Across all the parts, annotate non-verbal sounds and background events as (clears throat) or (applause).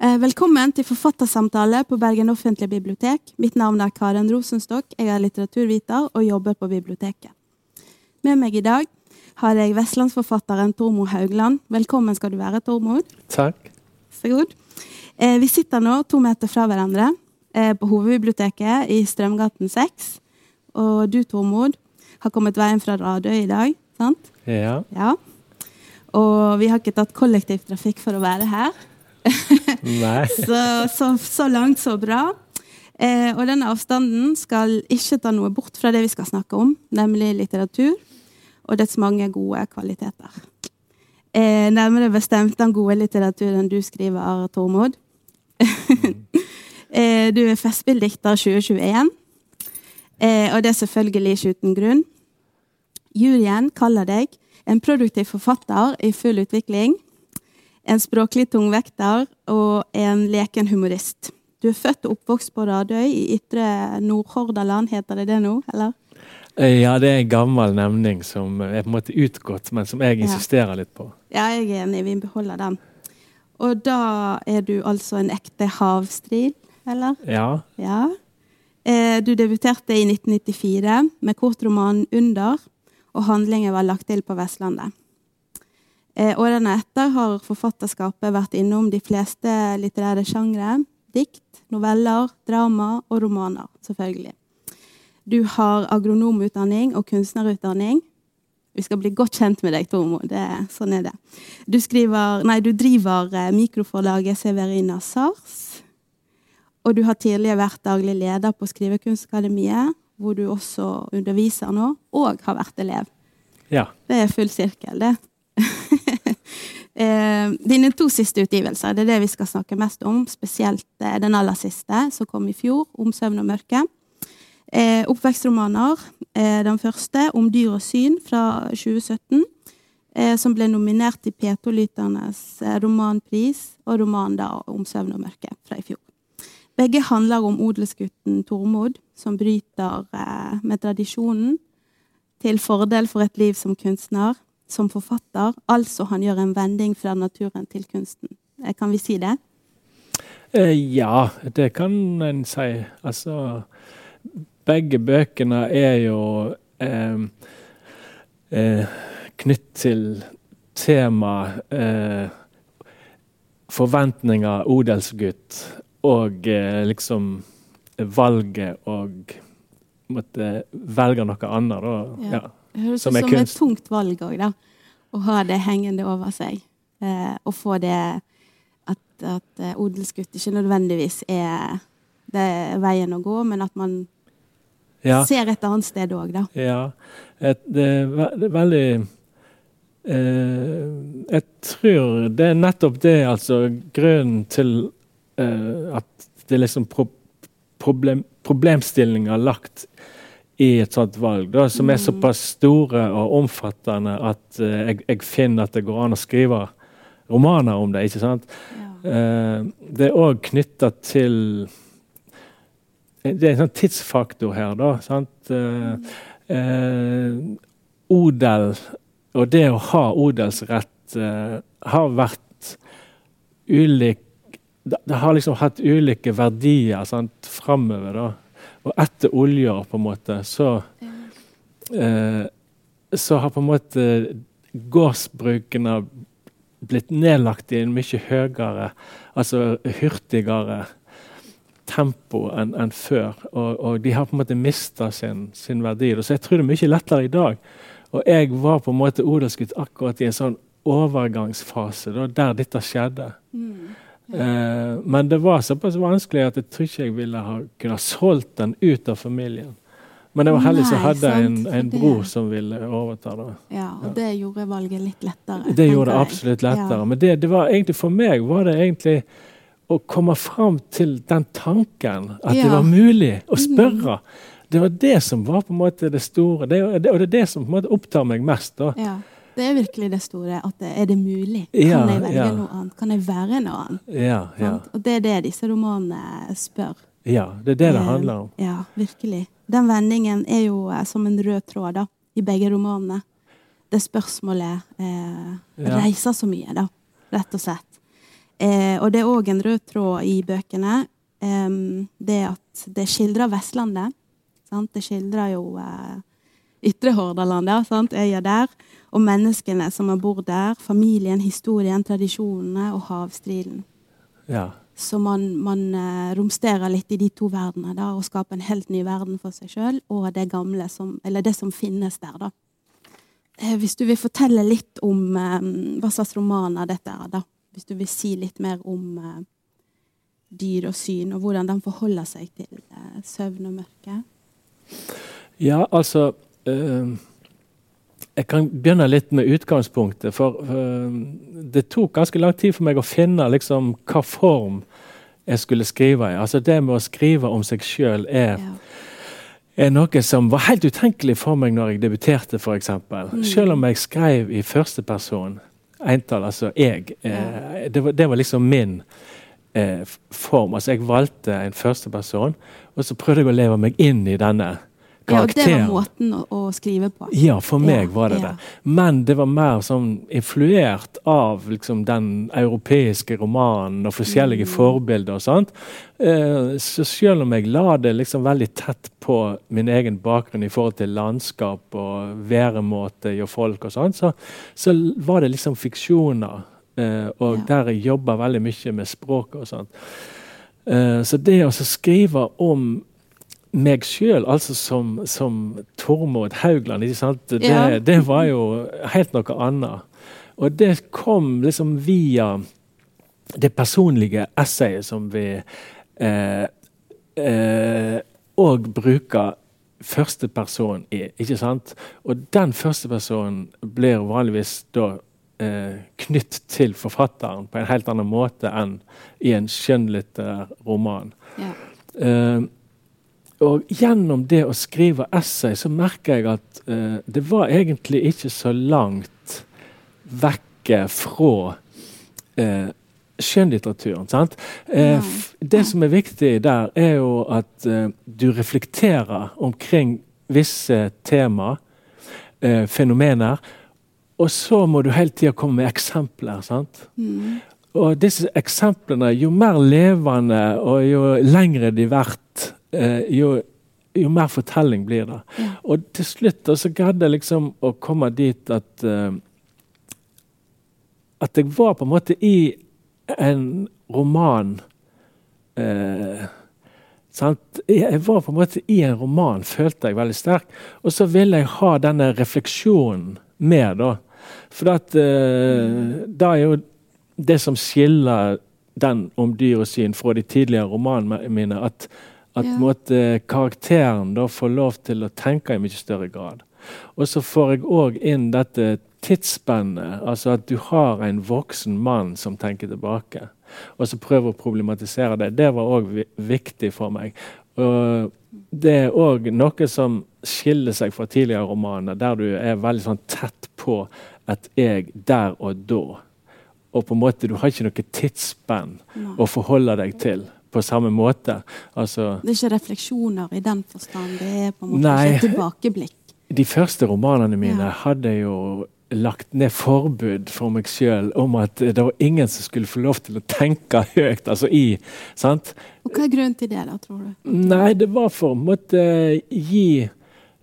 Eh, velkommen til forfattersamtale på Bergen offentlige bibliotek. Mitt navn er Karen Rosenstokk. Jeg er litteraturviter og jobber på biblioteket. Med meg i dag har jeg vestlandsforfatteren Tormod Haugland. Velkommen skal du være, Tormod. Takk. Så god. Eh, vi sitter nå to meter fra hverandre eh, på hovedbiblioteket i Strømgaten 6. Og du, Tormod, har kommet veien fra Radøy i dag, sant? Ja. Ja. Og vi har ikke tatt kollektivtrafikk for å være her. (laughs) (laughs) Så, så, så langt, så bra. Eh, og denne avstanden skal ikke ta noe bort fra det vi skal snakke om, nemlig litteratur og dets mange gode kvaliteter. Eh, nærmere bestemt den gode litteraturen du skriver, Tormod. (laughs) eh, du er Festspilldikter 2021, eh, og det er selvfølgelig ikke uten grunn. Juryen kaller deg en produktiv forfatter i full utvikling en språklig tungvekter og en leken humorist. Du er født og oppvokst på Radøy i ytre Nordhordaland, heter det det nå? eller? Eh, Ja, det er en gammel nevning som er på en måte utgått, men som jeg insisterer litt på. Ja, jeg er enig, vi beholder den. Og da er du altså en ekte havstrid, eller? Ja. Ja. Eh, du debuterte i 1994 med kortromanen 'Under', og handlingen var lagt til på Vestlandet. Eh, årene etter har forfatterskapet vært innom de fleste litterære sjangre. Dikt, noveller, drama og romaner, selvfølgelig. Du har agronomutdanning og kunstnerutdanning. Vi skal bli godt kjent med deg, Tormo. Det, sånn er det. Du, skriver, nei, du driver eh, mikroforlaget Severina Sars. Og du har tidligere vært daglig leder på Skrivekunstakademiet, hvor du også underviser nå, og har vært elev. ja. Det er full sirkel, det. (laughs) eh, dine to siste utgivelser, det er det vi skal snakke mest om. Spesielt eh, den aller siste, som kom i fjor, om søvn og mørke. Eh, oppvekstromaner. Eh, den første, om dyr og syn, fra 2017. Eh, som ble nominert til P2-lytternes eh, romanpris, og romanen da om søvn og mørke fra i fjor. Begge handler om odelsgutten Tormod, som bryter eh, med tradisjonen til fordel for et liv som kunstner, som forfatter. Altså han gjør en vending fra naturen til kunsten. Eh, Kan vi si det? Eh, ja, det kan en si. Altså Begge bøkene er jo eh, eh, knytt til tema eh, forventninger, odelsgutt, og liksom valget og måtte velge noe annet. Da. Ja. Det høres ut Som som, et tungt valg òg, da. Å ha det hengende over seg. Eh, og få det at, at eh, odelsgutt ikke nødvendigvis er det er veien å gå, men at man Ja. ser et annet sted òg, da. Ja, et, det, er det er veldig eh, Jeg tror det er nettopp det, altså grunnen til eh, at det liksom pro problem, problemstillinger lagt i et sånt valg, da, som er såpass store og omfattende at uh, jeg, jeg finner at det går an å skrive romaner om det. ikke sant? Eh, det er òg knytta til Det er en sånn tidsfaktor her, da. sant? Uh, odel og det å ha odelsrett har vært ulik det, har liksom hatt ulike verdier sant, framover. da. Og etter olja, på en måte, så eh, Så har på en måte gårdsbrukene blitt nedlagt i en mye høyere, altså hurtigere tempo enn en før. Og, og de har på en måte mista sin, sin verdi. Så jeg tror det er mye lettere i dag. Og jeg var på en måte odelsgutt akkurat i en sånn overgangsfase da, der dette skjedde. Mm. Eh, men det var såpass vanskelig at jeg tror ikke jeg ville ha kunne ha solgt den ut av familien. Men jeg var heldig som hadde en, en bror som ville overta. det. Ja, og det gjorde valget litt lettere. Det gjorde det absolutt lettere. Ja. Men det, det var egentlig for meg var det egentlig å komme fram til den tanken at det var mulig å Mm. spørre. Det var det som var på en måte det store, det, og det er det som på en måte opptar meg mest. da. Ja. Det er virkelig det store. At det, er det mulig? Ja, kan jeg velge ja. noe annet? Kan jeg være noe annet? Ja, ja. Og det er det disse romanene spør. ja, det er det det Eh, handler om. Ja, virkelig. Den vendingen er jo eh, som en rød tråd da, i begge romanene. Det spørsmålet eh, reiser så mye, da. Rett og slett. Eh, og det er òg en rød tråd i bøkene. Eh, det at det skildrer Vestlandet. Sant? Det skildrer jo eh, Ytre Hordaland, ja, sant? øya der. Og menneskene som bor der. Familien, historien, tradisjonene og havstrilen. Ja. Så man, man eh, romsterer litt i de to verdenene da, og skaper en helt ny verden for seg sjøl og det gamle som, eller det som finnes der. da. Eh, hvis du vil fortelle litt om eh, hva slags romaner dette er, da. Hvis du vil si litt mer om eh, dyr og syn, og hvordan de forholder seg til eh, søvn og mørke. Ja, altså eh, Jeg kan begynne litt med utgangspunktet. For uh, det tok ganske lang tid for meg å finne liksom, hva form jeg skulle skrive i. Altså Det med å skrive om seg sjøl er, er noe som var helt utenkelig for meg når jeg debuterte, f.eks. Mm. Selv om jeg skrev i første person, entall, altså jeg. Eh, det, var, det var liksom min eh, form. Altså Jeg valgte en førsteperson, og så prøvde jeg å leve meg inn i denne ja, og det var måten å, å skrive på. Ja, for meg Ja, var det ja. det. Men det var mer sånn influert av liksom, den europeiske romanen og forskjellige Mm. forbilder og sånt. Eh, så selv om jeg la det liksom veldig tett på min egen bakgrunn i forhold til landskap og væremåte og folk og sånn, så, så var det liksom fiksjoner. Eh, og Ja. der jeg jobber veldig mye med språket og sånt. Eh, så det å så skrive om meg sjøl, altså som, som Tormod Haugland? Det, Ja. det var jo helt noe annet. Og det kom liksom via det personlige essayet som vi eh, eh, bruker første person i. ikke sant? Og den første personen blir vanligvis da eh, knytt til forfatteren på en helt annen måte enn i en skjønnlitterær roman. Ja. Eh, og gjennom det å skrive essay så merker jeg at eh, det var egentlig ikke så langt vekke fra eh, skjønnlitteraturen. sant? Eh, det som er viktig der, er jo at eh, du reflekterer omkring visse tema, eh, fenomener, og så må du hele tida komme med eksempler. sant? Mm. Og disse eksemplene, jo mer levende og jo lengre de vært, jo, jo mer fortelling blir det. Ja. Og til slutt da, så greide jeg liksom å komme dit at eh, At jeg var på en måte i en roman eh, sant? Jeg var på en måte i en roman, følte jeg veldig sterkt. Og så ville jeg ha denne refleksjonen med, da. For at eh, da er jo det som skiller den om dyr og syn fra de tidligere romanene mine, at, at Ja. måtte, karakteren da får lov til å tenke i mye større grad. Og så får jeg òg inn dette tidsspennet, altså at du har en voksen mann som tenker tilbake. Og så prøver å problematisere det. Det var òg vi viktig for meg. Og det er òg noe som skiller seg fra tidligere romaner, der du er veldig sånn tett på et jeg der og da. Og på en måte, du har ikke noe tidsspenn å forholde deg til på samme måte. Altså, Det er ikke refleksjoner i den forstand. Det er på en måte Nei. ikke tilbakeblikk. de første romanene mine Ja. hadde jo lagt ned forbud for meg sjøl om at det var ingen som skulle få lov til å tenke høyt. altså i, sant? Og hva er grunnen til det, da, tror du? Nei, det var for å måtte gi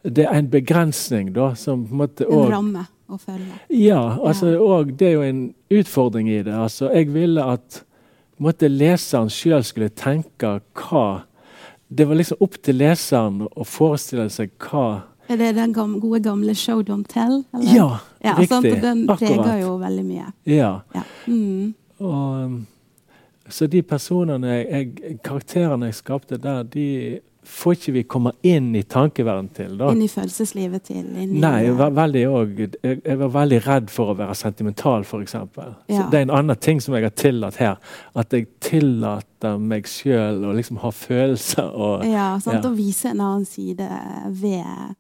det en begrensning, da, som på en måte En ramme å følge. Ja, altså, og det er jo en utfordring i det. Altså, jeg ville at måte, leseren sjøl skulle tenke hva Det var liksom opp til leseren å forestille seg hva Er det den gamle, gode gamle show don't tell? eller? Ja, ja riktig. Sant? Den preger jo veldig mye. Ja. Ja. Mm. Og, um, så de personene, jeg, karakterene jeg skapte der, de får ikke vi komme inn i tankeverden til. da. Inn i følelseslivet til. Inn Nei, jeg var, veldig, jeg, jeg var veldig redd for å være sentimental, f.eks. Ja. Det er en annen ting som jeg har tillatt her. At jeg tillater meg sjøl å liksom ha følelser og Ja, sant? Ja. Å vise en annen side ved,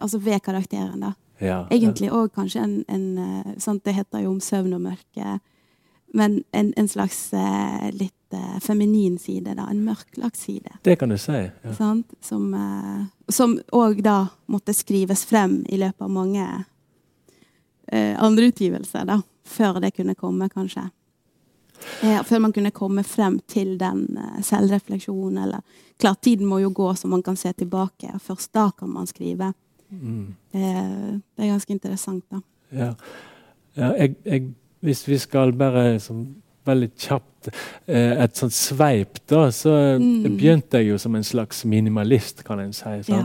altså ved karakteren, da. ja, Egentlig òg kanskje en, en sånt. Det heter jo om søvn og mørke. Men en, en slags eh, litt eh, feminin side, da. En mørklagt side. Det kan du si. Ja. Sant? Som eh, som òg da måtte skrives frem i løpet av mange eh, andre utgivelser, da. Før det kunne komme, kanskje. Ja, før man kunne komme frem til den uh, selvrefleksjonen. Eller klart, tiden må jo gå så man kan se tilbake. og Først da kan man skrive. Mm. Uh, det er ganske interessant, da. Ja, ja jeg, jeg, hvis vi skal bare som, veldig kjapt uh, Et sånt sveip, da, så mm. begynte jeg jo som en slags minimalist, kan en si. Ja.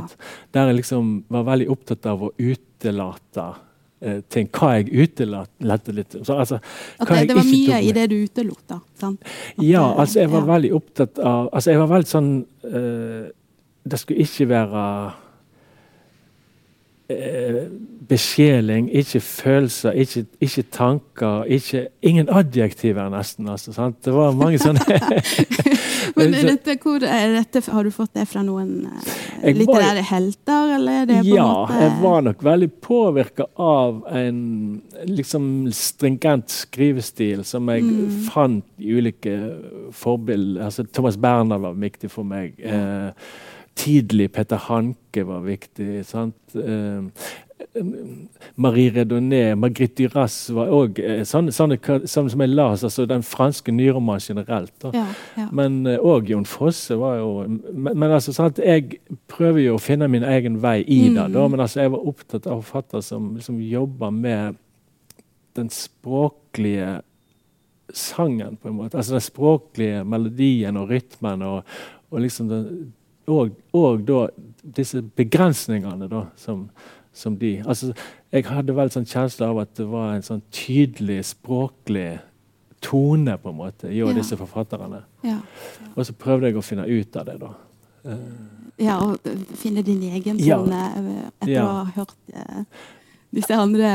Der jeg liksom var veldig opptatt av å utelate Eh, ting. Hva jeg utelater litt. Så, altså, at det, det var mye i det du utelot, da? Sant? ja, altså jeg var ja. veldig opptatt av altså Jeg var veldig sånn eh, Det skulle ikke være uh, besjeling, ikke følelser, ikke, ikke tanker, ikke, ingen adjektiver, nesten. Altså, sant? Det var mange sånne (laughs) Men dette, hvor er dette, Har du fått det fra noen eh, litterære helter, eller er ja, måte jeg var nok veldig påvirka av en liksom stringent skrivestil som jeg mm. fant i ulike forbilder. Altså, Thomas Berner var viktig for meg. Ja. Eh, tidlig Peter Hanke var viktig. sant? Eh, Marie Redonné, Margrethe Duras var òg eh, sånne, sånne, sånne, som jeg las, altså den franske nyromanen generelt. Ja, ja. Men òg eh, Jon Fosse var jo Men, men altså, sant, jeg prøver jo å finne min egen vei i mm. det. Da, men altså, jeg var opptatt av forfattere som liksom jobber med den språklige sangen, på en måte. Altså den språklige melodien og rytmen. og, og liksom den, og, og da disse begrensningene da, som, som de. Altså, jeg hadde vel sånn kjensle av at det var en sånn tydelig språklig tone på en måte i ja. disse forfatterne. Ja. Ja. Og så prøvde jeg å finne ut av det, da. Ja, og finne din egen tone etter å ha hørt uh, disse andre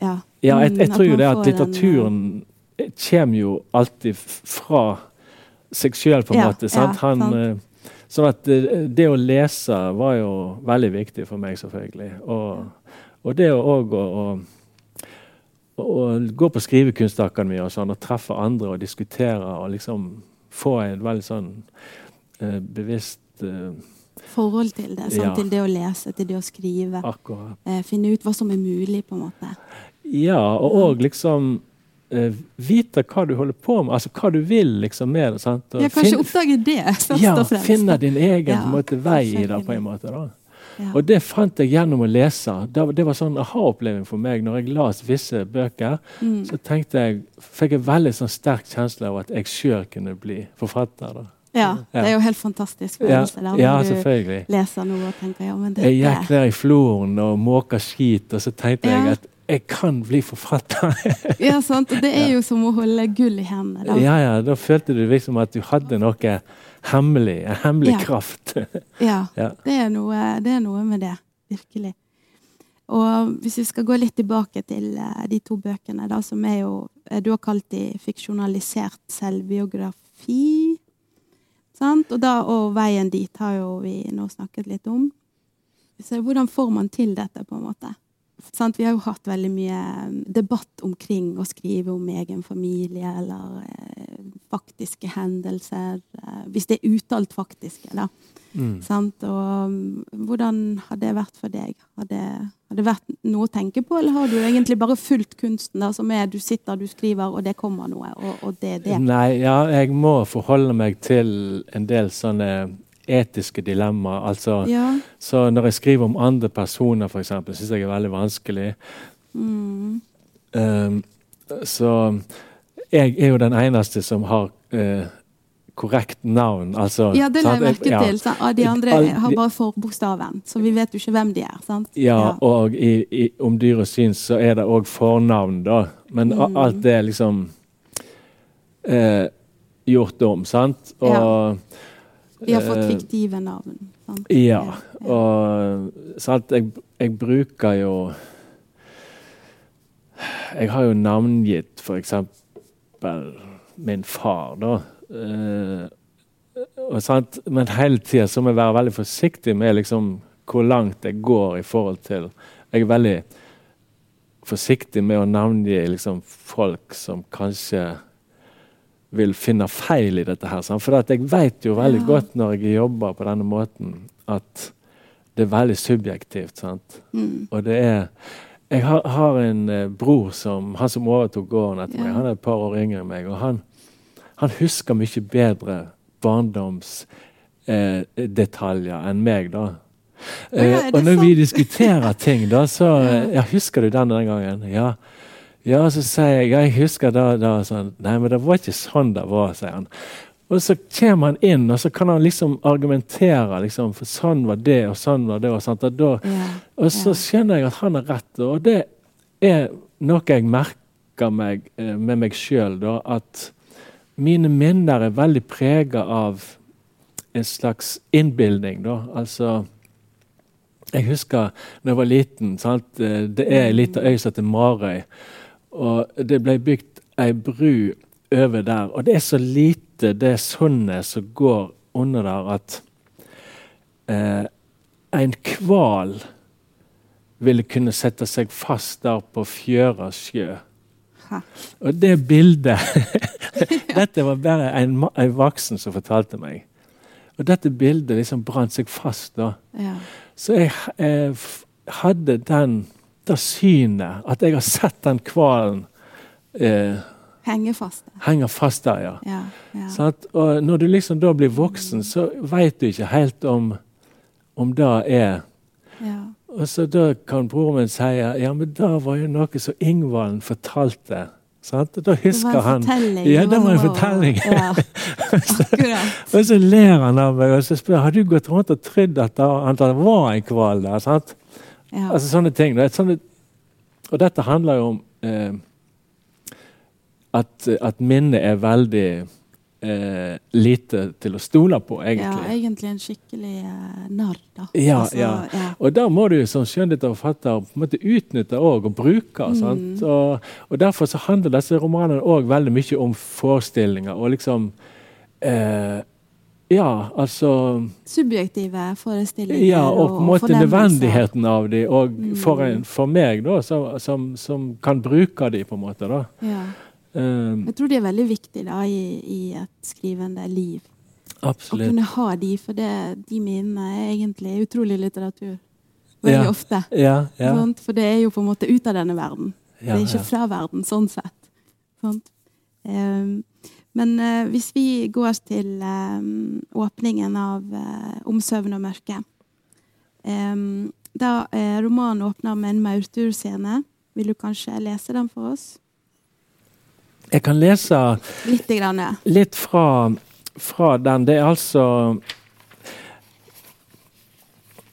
Ja, ja jeg, jeg tror jo det at litteraturen den, kommer jo alltid fra seg sjøl, på en måte. sant? Han, sant. Sånn at det, eh, det, å lese var jo veldig viktig for meg, selvfølgelig. Og, og det òg å, å, å, gå på skrivekunstakademi og sånn, og treffe andre og diskutere og liksom få en veldig sånn eh, bevisst eh, Forhold til det. Sånn, ja. Til det å lese, til det å skrive. Eh, finne ut hva som er mulig, på en måte. Ja, og òg liksom uh, vite hva du holder på med, altså hva du vil liksom med det. sant? (laughs) Og ja, kanskje oppdage det, først ja, og fremst. Finne din egen ja, måte, vei i det, på en måte. da. Ja. Og det fant jeg gjennom å lese. Det, det var sånn aha-oppleving for meg. Når jeg las visse bøker, mm. så tenkte jeg, fikk jeg veldig sånn sterk kjensle av at jeg sjøl kunne bli forfatter. da. Ja, det er jo helt fantastisk følelse. Ja, ja, selvfølgelig. leser noe og tenker ja, men det, Jeg gikk der i floren og måka skit, og så tenkte ja. jeg at jeg kan bli forfatter. (laughs) ja, sant. Og det er jo som å holde gull i hendene. Da. Ja, ja. Da følte du liksom at du hadde noe hemmelig. En hemmelig ja. kraft. (laughs) ja. ja. Det, er noe, det, er noe, med det. Virkelig. Og hvis vi skal gå litt tilbake til uh, de to bøkene, da, som er jo eh, Du har kalt de fiksjonalisert selvbiografi. Sant? Og, da, og veien dit har jo vi nå snakket litt om. Så hvordan får man til dette, på en måte? Sant? Vi har jo hatt veldig mye um, debatt omkring å skrive om egen familie eller eh, faktiske hendelser. Eh, hvis det er uttalt faktiske, da. Mm. Sant? Og um, hvordan har det vært for deg? Har det, har det, vært noe å tenke på, eller har du egentlig bare fulgt kunsten, da, som er du sitter, du skriver, og det kommer noe, og, og det er det? Nei, ja, jeg må forholde meg til en del sånne etiske dilemmaer. Altså, ja. Så når jeg skriver om andre personer, f.eks., syns jeg er veldig vanskelig. Mm. Um, så jeg er jo den eneste som har uh, korrekt navn. Altså, ja, det la jeg merke til. Så, de andre har bare forbokstaven, så vi vet jo ikke hvem de er. sant? Ja, ja. og i, i, om dyr og syns så er det òg fornavn, da. Men mm. alt det er liksom uh, gjort om, sant? Og ja. Vi har fått eh, fiktive navn. Sant? Ja. Og sant, jeg, jeg bruker jo Jeg har jo navngitt f.eks. min far, da. Og, sant? Men hele tida må jeg være veldig forsiktig med liksom, hvor langt jeg går i forhold til Jeg er veldig forsiktig med å navngi liksom, folk som kanskje vil finne feil i dette. her. For jeg vet jo veldig ja. godt når jeg jobber på denne måten, at det er veldig subjektivt. sant? Mm. Og det er Jeg har, har en eh, bror som han som overtok gården etter ja. meg. Han er et par år yngre enn meg. og han han husker mye bedre barndomsdetaljer eh, enn meg, da. Eh, og når vi diskuterer ting, da, så (laughs) ja, Husker du den den gangen? Ja. Ja så sier jeg jeg husker da, da sånn, Nei, men det var ikke sånn det var, sier han. Og så kommer han inn, og så kan han liksom argumentere. Liksom, for sånn var det, og sånn var det. Og, sånt, og, da, ja, og så skjønner jeg at han har rett. Og det er noe jeg merker meg eh, med meg sjøl, at mine minner er veldig prega av en slags innbilning. Da. Altså Jeg husker da jeg var liten. Sant? Eh, det er ei lita øy som heter Marøy. Og det ble bygd ei bru over der. Og det er så lite det sundet som går under der, at eh, en hval ville kunne sette seg fast der på Fjøra sjø. Og det bildet (laughs) (laughs) Dette var bare en, en, voksen som fortalte meg. Og dette bildet liksom brant seg fast da. Ja. Så jeg eh, hadde den, det synet at jeg har sett den hvalen eh, Henger fast der. Henger fast der, ja. ja, ja. Og når du liksom da blir voksen, så veit du ikke helt om, om det er ja. Og så da kan broren min si ja, men det var jo noe som Ingvald fortalte. Sant? Da husker han Ja, det var en fortelling. Ja. (laughs) og så ler han av meg og så spør har du gått rundt og trodd at det var en hval der. sant? Ja. Altså sånne ting. Sånne, og dette handler jo om eh, at, at minnet er veldig eh, lite til å stole på, egentlig. Ja, egentlig en skikkelig eh, narr, da. Ja, altså, ja. ja, Og da må du som skjønnlitterforfatter på en måte utnytte og, og bruke. Mm. Og, og, derfor så handler disse romanene òg veldig mye om forestillinger og liksom eh, ja, altså Subjektive forestillinger. Ja, og på en måte nødvendigheten av dem. Og mm. for, en, for, meg, da, som, som, som, kan bruke dem, på en måte. da. Ja. Um, jeg tror det er veldig viktig da, i, i et skrivende liv. Absolutt. Å kunne ha de, for det, de minnene er egentlig utrolig litteratur. Veldig ja. ofte. Ja, ja. For det er jo på en måte ut av denne verden. det er ikke fra verden, sånn sett. Um, men uh, hvis vi går til um, åpningen av uh, 'Om søvn og mørke' Da romanen åpner med en maurturscene. Vil du kanskje lese den for oss? Jeg kan lese litt, grann, ja. litt fra, fra, den. Det er altså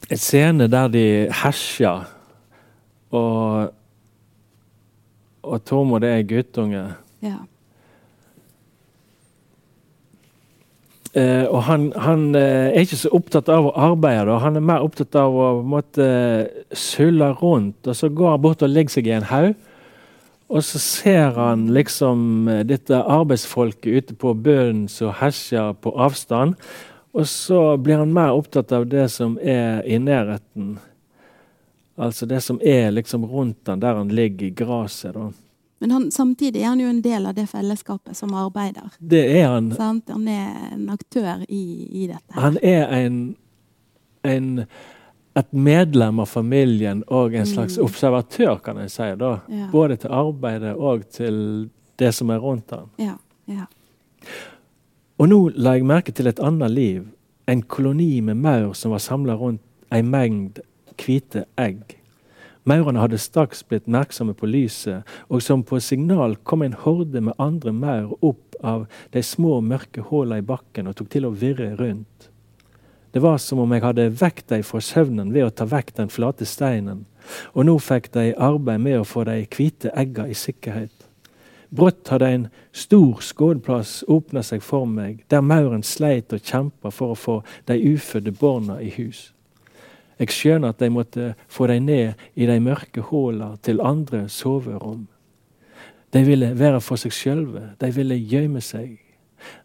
en scene der de hersjer, og, og Tormod er guttunge. Ja. Uh, og han, han uh, er ikke så opptatt av å arbeide, da. han er mer opptatt av å måtte sulle rundt. Og så går han bort og legger seg i en haug. Og så ser han liksom eh, dette arbeidsfolket ute på bønnen som hesjer på avstand. Og så blir han mer opptatt av det som er i nærheten. Altså det som er liksom rundt han, der han ligger i gresset. Men han, samtidig er han jo en del av det fellesskapet som arbeider. Det er Han sant? Han er en aktør i, i dette. Han er en, en et medlem av familien og en slags mm. observatør, kan jeg si. da. Ja. Både til arbeidet og til det som er rundt han. Ja, ja. Og nå la jeg merke til et annet liv. En koloni med maur som var samla rundt ei mengd hvite egg. Maurene hadde straks blitt merksomme på lyset, og som på signal kom en horde med andre maur opp av de små, mørke hullene i bakken og tok til å virre rundt. Det var som om jeg hadde vekt dem fra søvnen ved å ta vekk den flate steinen, og nå fikk de arbeid med å få de hvite egga i sikkerhet. Brått hadde en stor skådeplass åpna seg for meg, der mauren sleit og kjempa for å få de ufødte barna i hus. Jeg skjønner at de måtte få dem ned i de mørke hullene til andre soverom. De ville være for seg sjølve, de ville gjemme seg.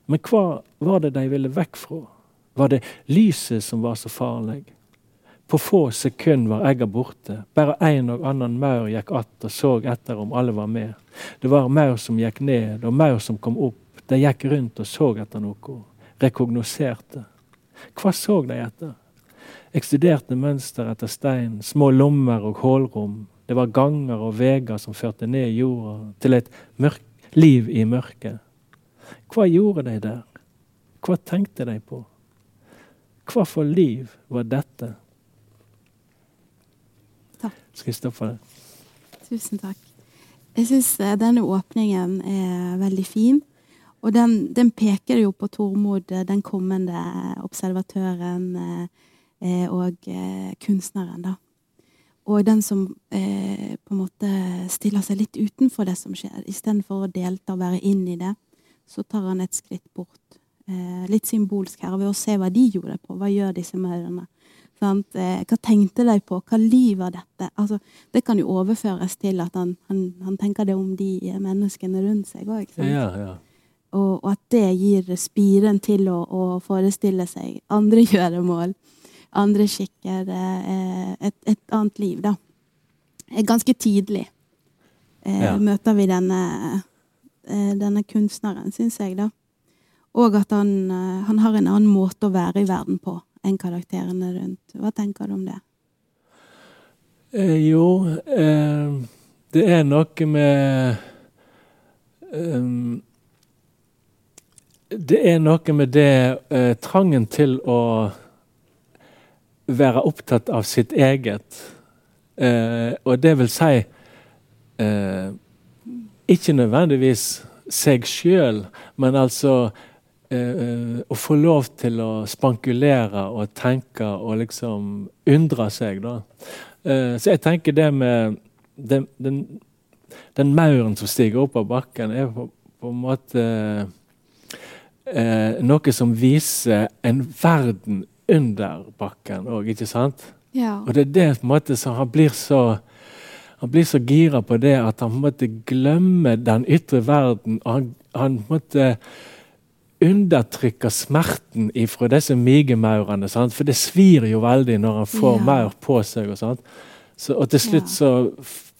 Men hva var det de ville vekk fra? var det lyset som var så farlig. På få sekunder var egga borte. Bare en og annen maur gikk att og så etter om alle var med. Det var maur som gikk ned, og maur som kom opp. De gikk rundt og så etter noe. Rekognoserte. Hva så de etter? Jeg studerte mønster etter stein, små lommer og hullrom. Det var ganger og veier som førte ned jorda til et mørk, liv i mørket. Hva gjorde de der? Hva tenkte de på? Hva for liv var dette? Takk. Skal jeg stoppe det? Tusen takk. Jeg syns denne åpningen er veldig fin. Og den, den, peker jo på Tormod, den kommende observatøren eh, og eh, kunstneren, da. Og den som eh, på en måte stiller seg litt utenfor det som skjer. Istedenfor å delta og være inn i det, så tar han et skritt bort. Eh, litt symbolsk her, ved å se hva de gjorde på. Hva gjør disse maurene? Eh, hva tenkte de på? Hva liv var dette? Altså, det kan jo overføres til at han, han, han tenker det om de menneskene rundt seg òg. Ja, ja. Og, og, at det gir spiren til å, å forestille seg andre (laughs) gjøremål, andre skikker, eh, et, et, annet liv, da. Ganske tidlig eh, ja. møter vi denne, eh, denne kunstneren, syns jeg, da. Og at han, han, har en annen måte å være i verden på enn karakterene rundt. Hva tenker du om det? Eh, jo, eh, det er noe med eh, det er noe med det eh, trangen til å være opptatt av sitt eget. Eh, og det vil si eh, Ikke nødvendigvis seg sjøl, men altså eh, å få lov til å spankulere og tenke og liksom undre seg, da. Eh, så jeg tenker det med den, den, den mauren som stiger opp av bakken, er på, på en måte eh, noe som viser en verden under bakken òg, ikke sant? Ja. Og det er det på en måte som han blir så han blir så gira på det at han måtte glemme den ytre verden. Han, han måtte undertrykke smerten ifra disse migemaurene. Sant? For det svir jo veldig når han får ja. maur på seg. Og. Så, og til slutt ja. så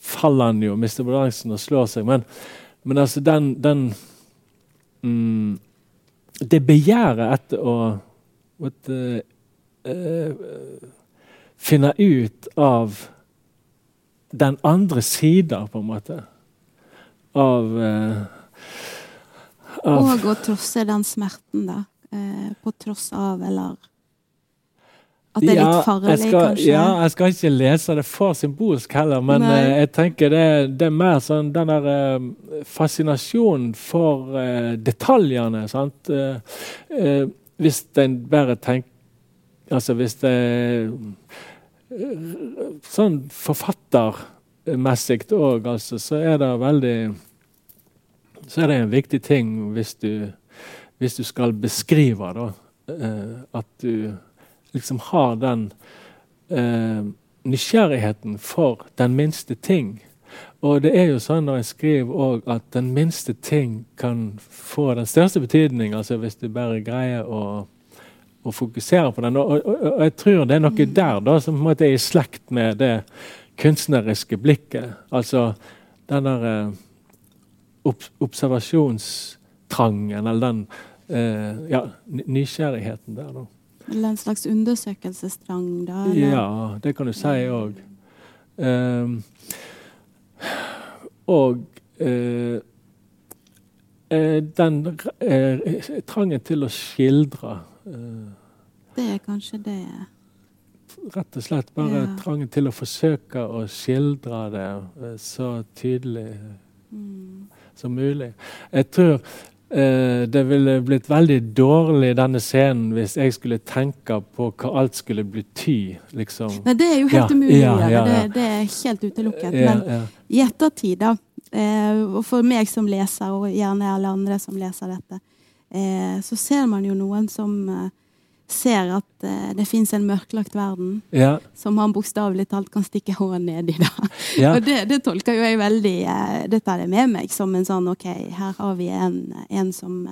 faller han jo, mister balansen og slår seg. Men, men altså den, den mm, det begjæret etter å måtte, uh, finne ut av den andre sida, på en måte, av, uh, av Og å trosse den smerten, da. Uh, på tross av, eller at det er ja, litt farlig, skal, kanskje? Ja, jeg skal ikke lese det for symbolsk heller, men uh, jeg tenker det, det, er mer sånn den der uh, fascinasjonen for uh, detaljene. sant? hvis en bare tenker Altså hvis det Sånn forfattermessig òg, altså, så er det veldig Så er det en viktig ting hvis du, hvis du skal beskrive da, at du liksom har den eh, nysgjerrigheten for den minste ting. Og det er jo sånn når jeg skriver òg at den minste ting kan få den største betydning, altså hvis du bare greier å, å fokusere på den. Og, og, og, jeg tror det er noe mm. der da som på en måte er i slekt med det kunstneriske blikket. Altså den der eh, observasjonstrangen, eller den eh, ja, nysgjerrigheten der. da. Eller en slags undersøkelsestrang, da? Eller? Ja, det kan du si òg. Ehm, og uh, den uh, trangen til å skildre Det er kanskje det Rett og slett bare ja. trangen til å forsøke å skildre det så tydelig mm. som mulig. Jeg tror Eh, det ville blitt veldig dårlig denne scenen hvis jeg skulle tenke på hva alt skulle bety. Liksom. Nei, det er jo helt ja, umulig Ja, ja. Det, det, er helt utelukket. Men i ettertid, da, eh, og for meg som leser, og gjerne alle andre som leser dette, eh, så ser man jo noen som ser at uh, det fins en mørklagt verden ja. som han bokstavelig talt kan stikke håret ned i. da. Ja. Og det, det, tolker jo jeg veldig Det tar jeg med meg som en sånn OK, her har vi en, en som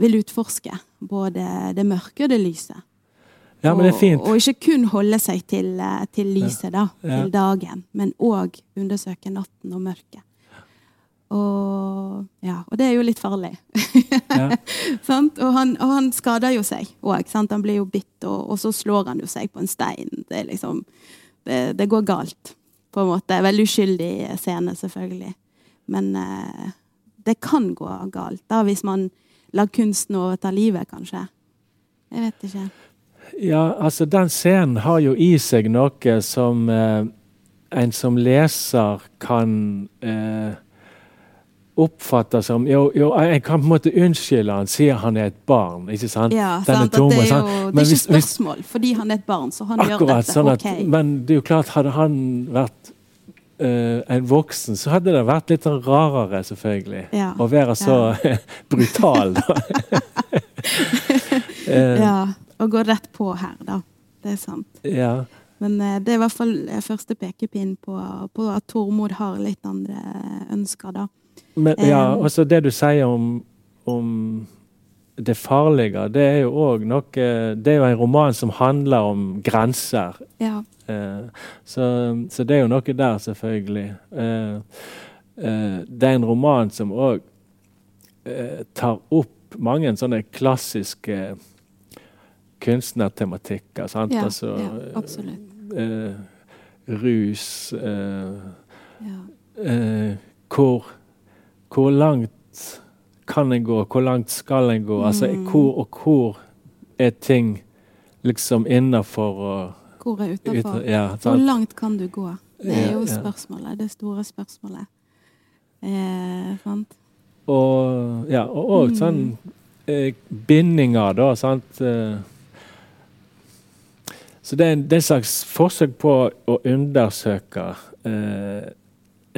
vil utforske både det mørke og det lyse. Ja, men det er fint. Og, og ikke kun holde seg til, til lyset, da, til dagen, men òg undersøke natten og mørket. Og, ja, og det er jo litt farlig. Ja. (laughs) og, han, og, han, skader jo seg òg. Han blir jo bitt, og, og, så slår han jo seg på en stein. Det, liksom, det, det går galt, på en måte. Veldig uskyldig scene, selvfølgelig. Men eh, det kan gå galt da, hvis man lar kunsten overta livet, kanskje. Jeg vet ikke. Ja, altså den scenen har jo i seg noe som eh, en som leser kan eh, oppfatte som jo, jo, jeg kan på en måte unnskylde han, sier han er et barn. ikke sant? Ja, sant, tomme, det er jo det er ikke spørsmål, fordi han er et barn, så han akkurat, gjør dette. Sånn at, ok. Men det er jo klart, hadde han vært uh, en voksen, så hadde det vært litt rarere, selvfølgelig. Ja. Å være så ja. (laughs) brutal, da. uh, (laughs) ja å gå rett på her, da. Det er sant. Ja. Men eh, det er i hvert fall første pekepinn på, på, at Tormod har litt andre ønsker, da. Men, ja, um, også det du sier om, om det farlige, det er jo òg noe Det er jo en roman som handler om grenser. Ja. Eh, så, så, det er jo noe der, selvfølgelig. Eh, eh, det er en roman som òg eh, tar opp mange sånne klassiske kunstnertematikker. Sant? Ja, altså, ja, absolutt. Eh, rus eh, ja. eh, hvor, hvor, langt kan en gå? Hvor langt skal en gå? Altså, mm. hvor og hvor er ting liksom innafor Hvor er utafor? Ja, hvor langt kan du gå? Det er jo spørsmålet. Det store spørsmålet. Eh, sant? Og ja, og, og mm. sånn eh, bindinger, da. sant? Eh, så det er, en, det er slags forsøk på å undersøke eh,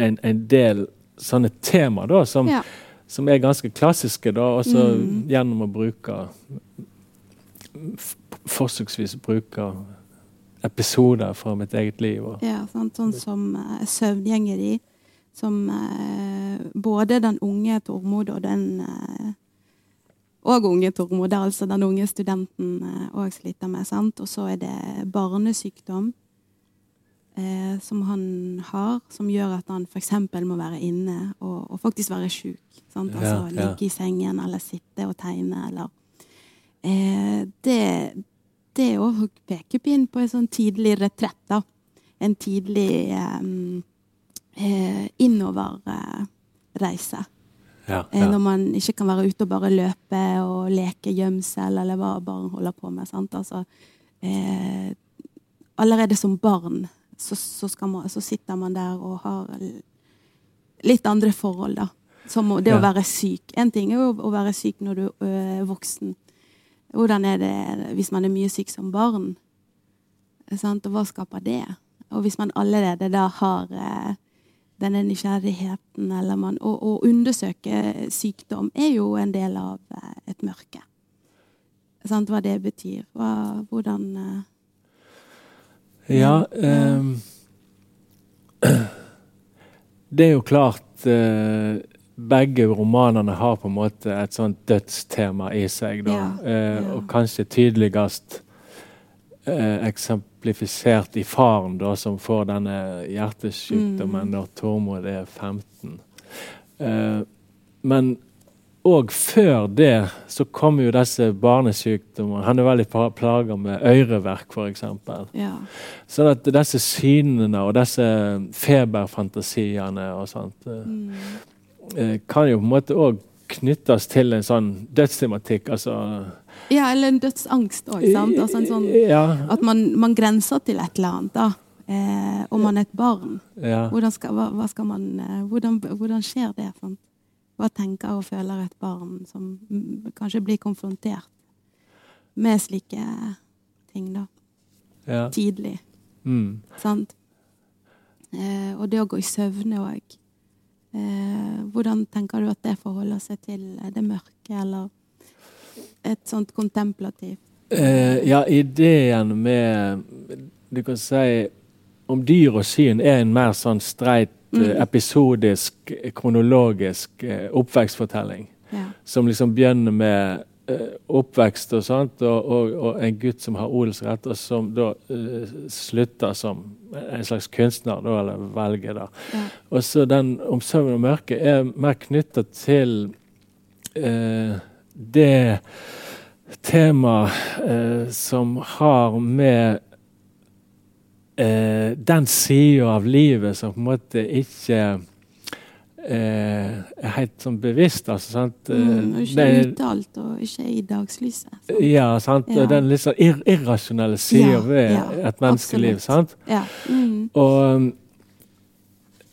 en, en, del sånne temaer da, som, ja. som, er ganske klassiske, da, også mm. gjennom å bruke Forsøksvis bruke episoder fra mitt eget liv. Og. Ja, sant? sånn som uh, søvngjengeri. Som uh, både den unge Tormod og den uh, og unge Tormod, altså den unge studenten òg eh, sliter med. sant? Og så er det barnesykdom eh, som han har, som gjør at han f.eks. må være inne og, og faktisk være sjuk. Altså ja, ligge i sengen eller sitte og tegne eller eh, Det, det er òg pekepinn på en sånn tidlig retrett, da. En tidlig eh, eh innoverreise. Ja, eh, ja. Når man ikke kan være ute og bare løpe og leke gjemsel, eller hva barn holder på med. Altså, eh, allerede som barn så, så, man, så, sitter man der og har litt andre forhold, da. Som det ja. å være syk. En ting er jo å være syk når du er voksen. Hvordan er det hvis man er mye syk som barn? Sant? Og hva skaper det? Og hvis man allerede da har eh, denne nysgjerrigheten eller man, å, å, undersøke sykdom er jo en del av eh, et mørke. Sant, hva det betyr. Hva, hvordan Ja um, (clears throat) Det er jo klart uh, begge romanene har på en måte et sånt dødstema i seg. Da. Uh, og kanskje tydeligst eh, eksemplifisert i faren, da, som får denne hjertesykdommen mm. når Tormod er 15. Eh, men òg før det så kommer jo disse barnesykdommene. Han er veldig plaga med øreverk, f.eks. Ja. Så at disse synene og disse feberfantasiene og sånt eh, mm. Eh, kan jo på en måte òg knyttes til en sånn dødstematikk. altså ja, eller en dødsangst òg. Altså sånn, ja. At man, man, grenser til et eller annet. da. Eh, om man er et barn. Ja. Hvordan, skal, hva, hva skal man, eh, hvordan, hvordan, skjer det? Sånn? Hva tenker og føler et barn som kanskje blir konfrontert med slike ting, da? Ja. Tidlig. Mm. Sant? Eh, og det å gå i søvne òg. Eh, hvordan tenker du at det forholder seg til det mørke, eller et sånt kontemplativt eh, Ja, ideen med Du kan si om dyr og syn er en mer sånn streit, mm. Eh, episodisk, kronologisk eh, oppvekstfortelling. Ja. Som liksom begynner med uh, oppvekst og sånt, og, og, og, en gutt som har odelsrett, og som da uh, slutter som en slags kunstner, da, eller velger, da. Ja. Og så den om søvn og mørke er mer knytta til uh, det temaet eh, som har med eh, den sida av livet som på en måte ikke eh, er helt sånn bevisst. altså, sant? Mm, og Eh, ikke uttalt og ikke i dagslyset. sant? ja, sant? Ja. Den litt sånn ir irrasjonelle sida Ja, ved ja, et menneskeliv. absolutt. sant? Ja. Mm. Og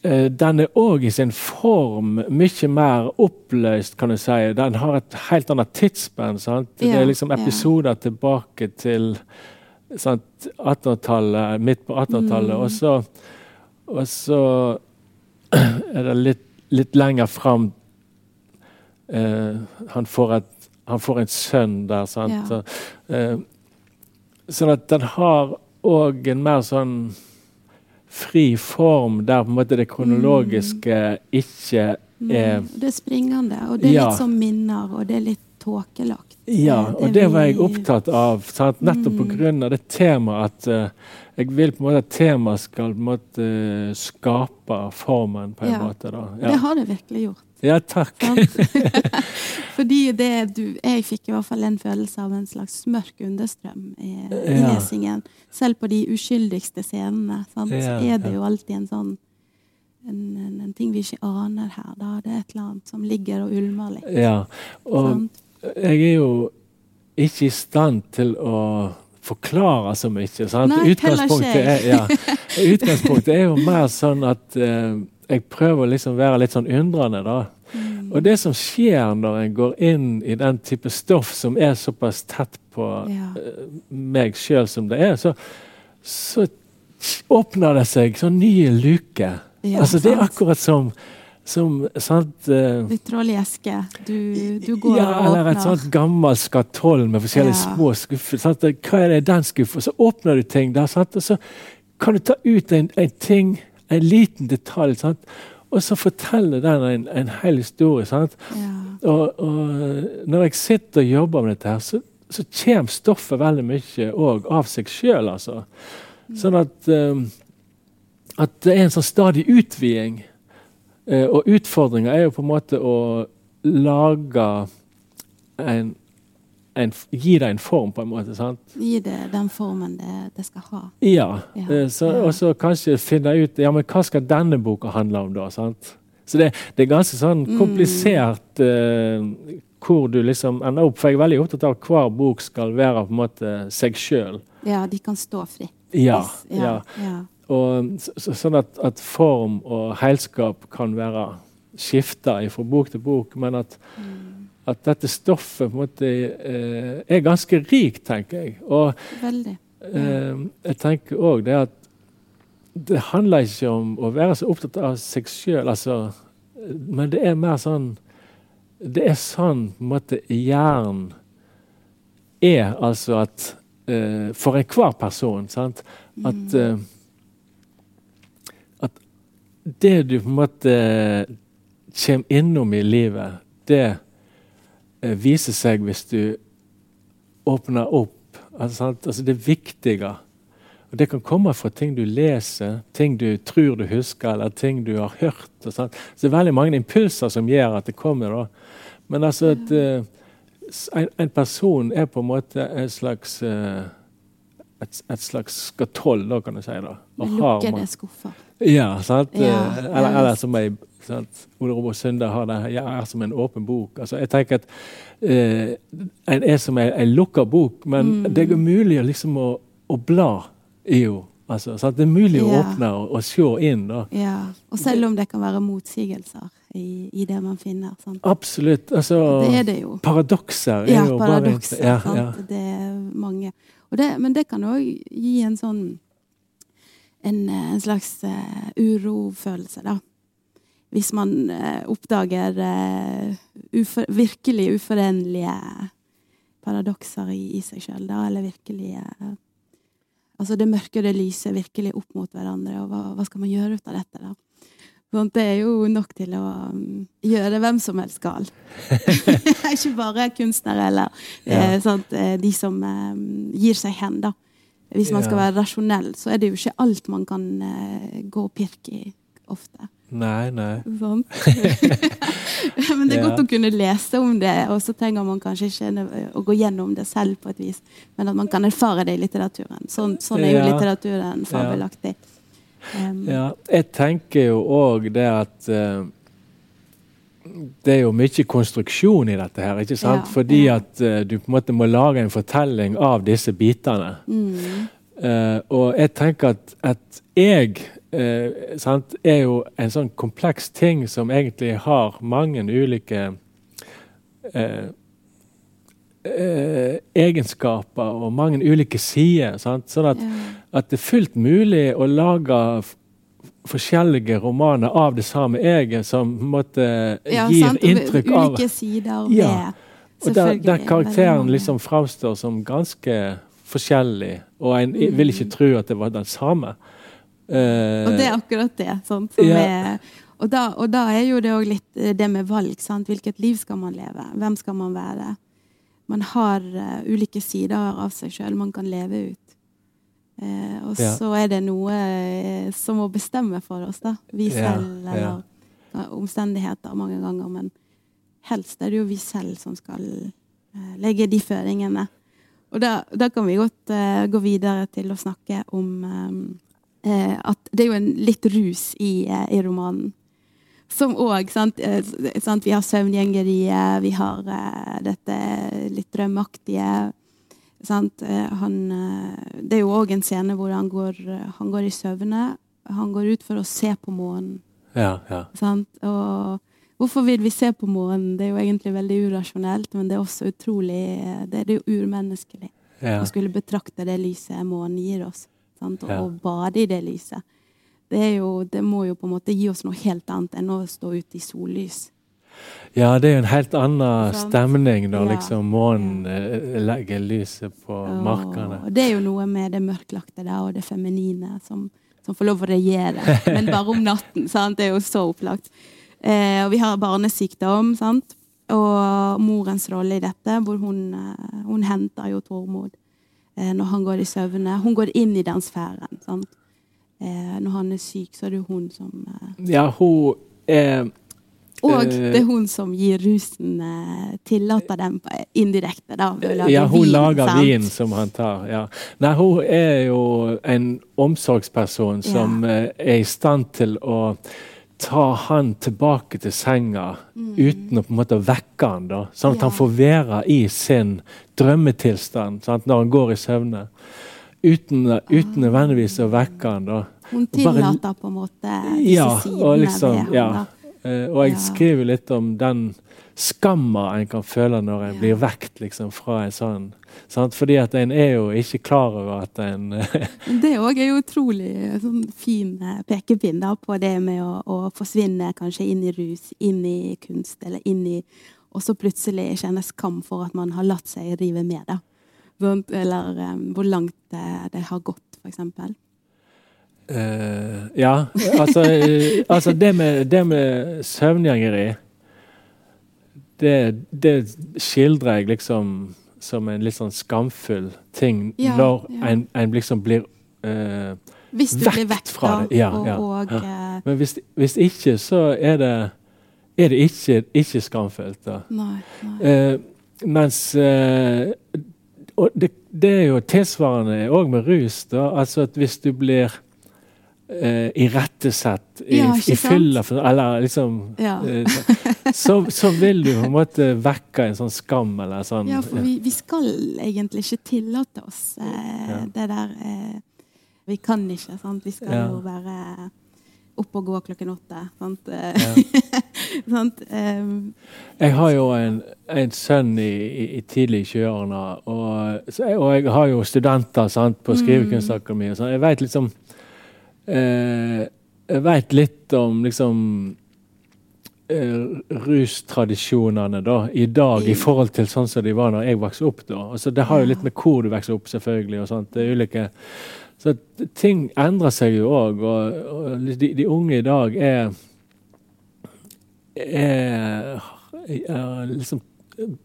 eh, den er òg i sin form mye mer oppløst, kan du si. Den har et helt annet tidsspenn. Ja, Det er liksom ja. episoder tilbake til 1800-tallet, midt på 1800-tallet. Mm. Og så og så (clears throat) er det litt, litt lenger fram eh, han, får et, han får en sønn der, sant. Ja. Så, eh, sånn at den har òg en mer sånn fri form, der på en måte det kronologiske ikke Mm. er Det er springende, og det er Ja. litt som minner, og det er litt tåkelagt. Ja, og det var jeg opptatt av. Sant? Nettopp på Mm. det temaet at uh, jeg vil på en måte at temaet skal på en måte eh, skape formen, på en Ja. måte. da. Det har det virkelig gjort. ja takk. (laughs) (laughs) Fordi det du Jeg fikk i hvert fall en følelse av en slags mørk understrøm i, i Ja. lesingen. Selv på de uskyldigste scenene. Sant? Ja, Så er det ja. jo alltid en sånn en, en, en ting vi ikke aner her. Da. Det er et eller annet som ligger og ulmer litt. Ja, og? Jeg er jo ikke i stand til å forklare så mye. Sant? Nei, utgangspunktet, er, ja, utgangspunktet er jo mer sånn at eh, jeg prøver å liksom være litt sånn undrende, da. Mm. Og det som skjer når en går inn i den type stoff som er såpass tett på Ja. eh, meg sjøl som det er, så, så åpner det seg sånn nye luker. Ja, altså, det er akkurat som, som sant, uh, Litt troll eske. Du, du går ja, og eller et sånt gammelt skatoll med forskjellige Ja. små skuffer. Sant? Hva er det den skuffen? Så åpner du ting der, sant? og så kan du ta ut en, en ting, en liten detalj, sant? og så forteller den en, en hel historie. Sant? Ja. Og, og når jeg sitter og jobber med dette, her, så, så kommer stoffet veldig mye òg av seg sjøl. Altså. Sånn at, um, at det er en sånn stadig utviding. Eh, og utfordringa er jo på en måte å lage en, en Gi det en form, på en måte. sant? Gi det den formen det, det skal ha. Ja. Ja, eh, Så. Og så kanskje finne ut ja, men hva skal denne boka handle om, da? sant? Så det, det er ganske sånn Mm. komplisert eh, hvor du liksom ender opp. For jeg er veldig opptatt av at hver bok skal være på en måte seg sjøl. Ja, de kan stå fritt. Ja, ja. ja. Og så, så, sånn at, at form og heilskap kan være skifta fra bok til bok, men at, Mm. at dette stoffet måte eh, er ganske rikt, tenker jeg. Og Veldig. eh, jeg tenker òg det at det handler ikke om å være så opptatt av seg sjøl, altså, men det er mer sånn Det er sånn på en måte hjernen er, altså at eh, For enhver person, sant, at mm at det du på en måte kommer innom i livet, det eh, viser seg hvis du åpner opp. Altså, altså det viktige. Og Det kan komme fra ting du leser, ting du tror du husker, eller ting du har hørt. Så det er veldig mange impulser som gjør at det kommer. da. Men altså at eh, en, en person er på en måte en slags eh, et, et slags skatoll, da, kan du si. da. Og lukkede skuffer. ja, sant? Ja, Eh, eller, eller som jeg? Ole Robert Sunde har det, jeg er som en åpen bok. Altså, jeg tenker at eh, En er som en, en lukka bok, men Mm. det er mulig liksom å, å bla i henne. Altså. Det er mulig å Ja. åpne og, og se inn. da. Ja. Og selv om det kan være motsigelser i, i det man finner. Sant? Absolutt. Altså, Det det. Paradokser er Ja, jo paradokser. bare ja, ja. Det er mange. Det, men det kan òg gi en sånn En, eh, en slags uh, urofølelse, da. Hvis man uh, oppdager uh, ufor, virkelig uforenlige paradokser i, i seg sjøl, da. Eller virkelig Altså det mørke og det lyse virkelig opp mot hverandre, og hva, hva skal man gjøre ut av dette, da? Sånn, det er jo nok til å um, gjøre hvem som helst gal. (laughs) Ikke bare kunstnere eller eh, Ja. sant, eh, de som eh, gir seg hen, da. Hvis man skal være rasjonell, så er det jo ikke alt man kan gå og pirke i ofte. Nei, nei. Sånn. (laughs) Men det er Ja. godt å kunne lese om det, og så trenger man kanskje ikke å gå gjennom det selv på et vis, men at man kan erfare det i litteraturen. Sånn, sånn er jo litteraturen fabelaktig. Um, Ja, jeg tenker jo òg det at uh, det er jo mye konstruksjon i dette her, ikke sant? Ja, Fordi ja. at uh, du på en måte må lage en fortelling av disse bitene. Mm. Uh, og jeg tenker at, at jeg eh, sant, er jo en sånn kompleks ting som egentlig har mange ulike eh, egenskaper og mange ulike sider. Sant? Sånn at, at det er fullt mulig å lage forskjellige romaner av det samme eget, som måte Ja, gir sant? inntrykk av Ulike sider Ja. og der, der karakteren liksom framstår som ganske forskjellig, og en Mm. vil ikke tro at det var den samme. Uh, Og det er akkurat det. Sant? Ja. er, og, da, og da er jo det òg litt eh, det med valg. Sant? Hvilket liv skal man leve? Hvem skal man være? Man har uh, ulike sider av seg sjøl man kan leve ut. Eh, og Ja. så er det noe eh, som må bestemme for oss, da. Vi selv, eller ja. ja, omstendigheter mange ganger. Men helst er det jo vi selv som skal uh, legge de føringene. Og da, da kan vi godt uh, gå videre til å snakke om um, at det er jo en litt rus i, i romanen. Som òg eh, Vi har søvngjengeriet, vi har eh, dette litt drømmeaktige. Sant? Eh, han, eh, det er jo òg en scene hvor han går, eh, han går i søvne. Han går ut for å se på månen. ja, ja. Sant? Og hvorfor vil vi se på månen? Det er jo egentlig veldig urasjonelt, men det er også utrolig Det er jo urmenneskelig ja. å skulle betrakte det lyset månen gir oss. Sant? Og bade i det lyset. Det, jo, det må jo på en måte gi oss noe helt annet enn å stå ute i sollys. ja, det er jo en helt annen stemning når Ja, liksom månen eh, legger lyset på markene. Og det er jo noe med det mørklagte der, og det feminine som, som får lov å regjere. Men bare om natten. Sant? Det er jo så opplagt. Eh, og vi har barnesykdom, sant? og morens rolle i dette, hvor hun, eh, hun henter jo Tormod eh, når han går i søvne. Hun går inn i den sfæren. Sant? Eh, når han er syk, så er det jo hun som eh, Ja, hun er Og Eh, det er hun som gir rusen Tillater den indirekte, da. Ja, hun vin, lager sant? vin som han tar. Ja. Nei, hun er jo en omsorgsperson som ja. er i stand til å ta han tilbake til senga uten å på en måte vekke han da, sånn at Mm. Ja. han får være i sin drømmetilstand sant, når han går i søvne. Uten, uten nødvendigvis å vekke han da. Hun tillater på en måte disse Ja, sidene liksom, ved ham. ja. da. Eh, og jeg Ja. skriver litt om den skamma en kan føle når en Ja. blir vekt liksom, fra en sånn. Sant? Fordi at en er jo ikke klar over at en (laughs) det òg er jo utrolig sånn fin eh, pekepinn da, på det med å, å forsvinne kanskje inn i rus, inn i kunst, eller inn i Og så plutselig kjenne skam for at man har latt seg rive med, da. Sånn, eller um, hvor langt det har gått, for eksempel. Eh, ja, altså, eh, altså det, med, det med søvngjengeri det, det skildrer jeg liksom som en litt sånn skamfull ting Ja, når ja. En, en liksom blir uh, Hvis du Vekt blir vekk, fra da, det, ja, og, og Men hvis, hvis ikke, så er det, er det ikke, ikke skamfullt. da. Nei. nei. Uh, mens eh, Og det, det er jo tilsvarende òg med rus. da, altså at Hvis du blir eh, irettesatt i, Ja, i fylla, eller liksom Ja. eh, så, så vil du på en måte vekke en sånn skam eller sånn. Ja, for vi, vi skal egentlig ikke tillate oss eh, Ja. det der eh, Vi kan ikke, sant. Vi skal Ja. jo være oppe og gå klokken åtte. Sant. Eh, (laughs) (laughs) Jeg har jo en, en sønn i, i, i tidlig 20-årene, og, og jeg har jo studenter sant, på. Skrivekunstakademiet. Så jeg vet liksom eh, Jeg vet litt om liksom eh, rustradisjonene da, i dag i I- forhold til sånn som de var når jeg vokste opp. da. Altså, det har jo litt med hvor du vokser opp, selvfølgelig. og sånt. Det er ulike... Så ting endrer seg jo òg, og, og de, de unge i dag er er, er liksom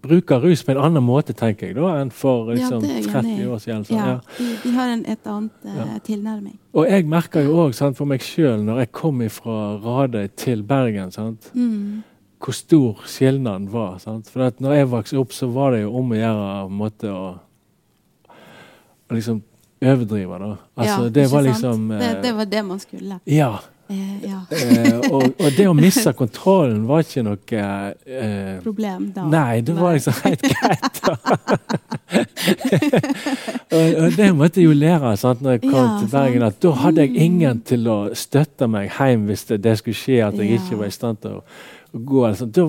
bruker rus på en annen måte, tenker jeg, da, enn for liksom, det er 30 år siden. sånn, ja, ja. de, de har en, et annet uh, Ja. tilnærming. Og jeg merker jo òg for meg sjøl, når jeg kom fra Radøy til Bergen, sant, Mm. hvor stor skilnaden var. Sant? For at når jeg vokste opp, så var det jo om å gjøre på en måte å, å liksom overdrive, da. Altså, ja, det var liksom det, eh, det var det man skulle. Ja. Eh, ja. Eh, og, og, det å miste kontrollen var ikke noe eh, Problem da? Nei, det var liksom helt greit. (laughs) og, og, det måtte jeg jo lære sant, når jeg kom ja, til Bergen. at Da hadde jeg ingen til å støtte meg hjem hvis det, det skulle skje at jeg ja. ikke var i stand til å gå. Altså, da,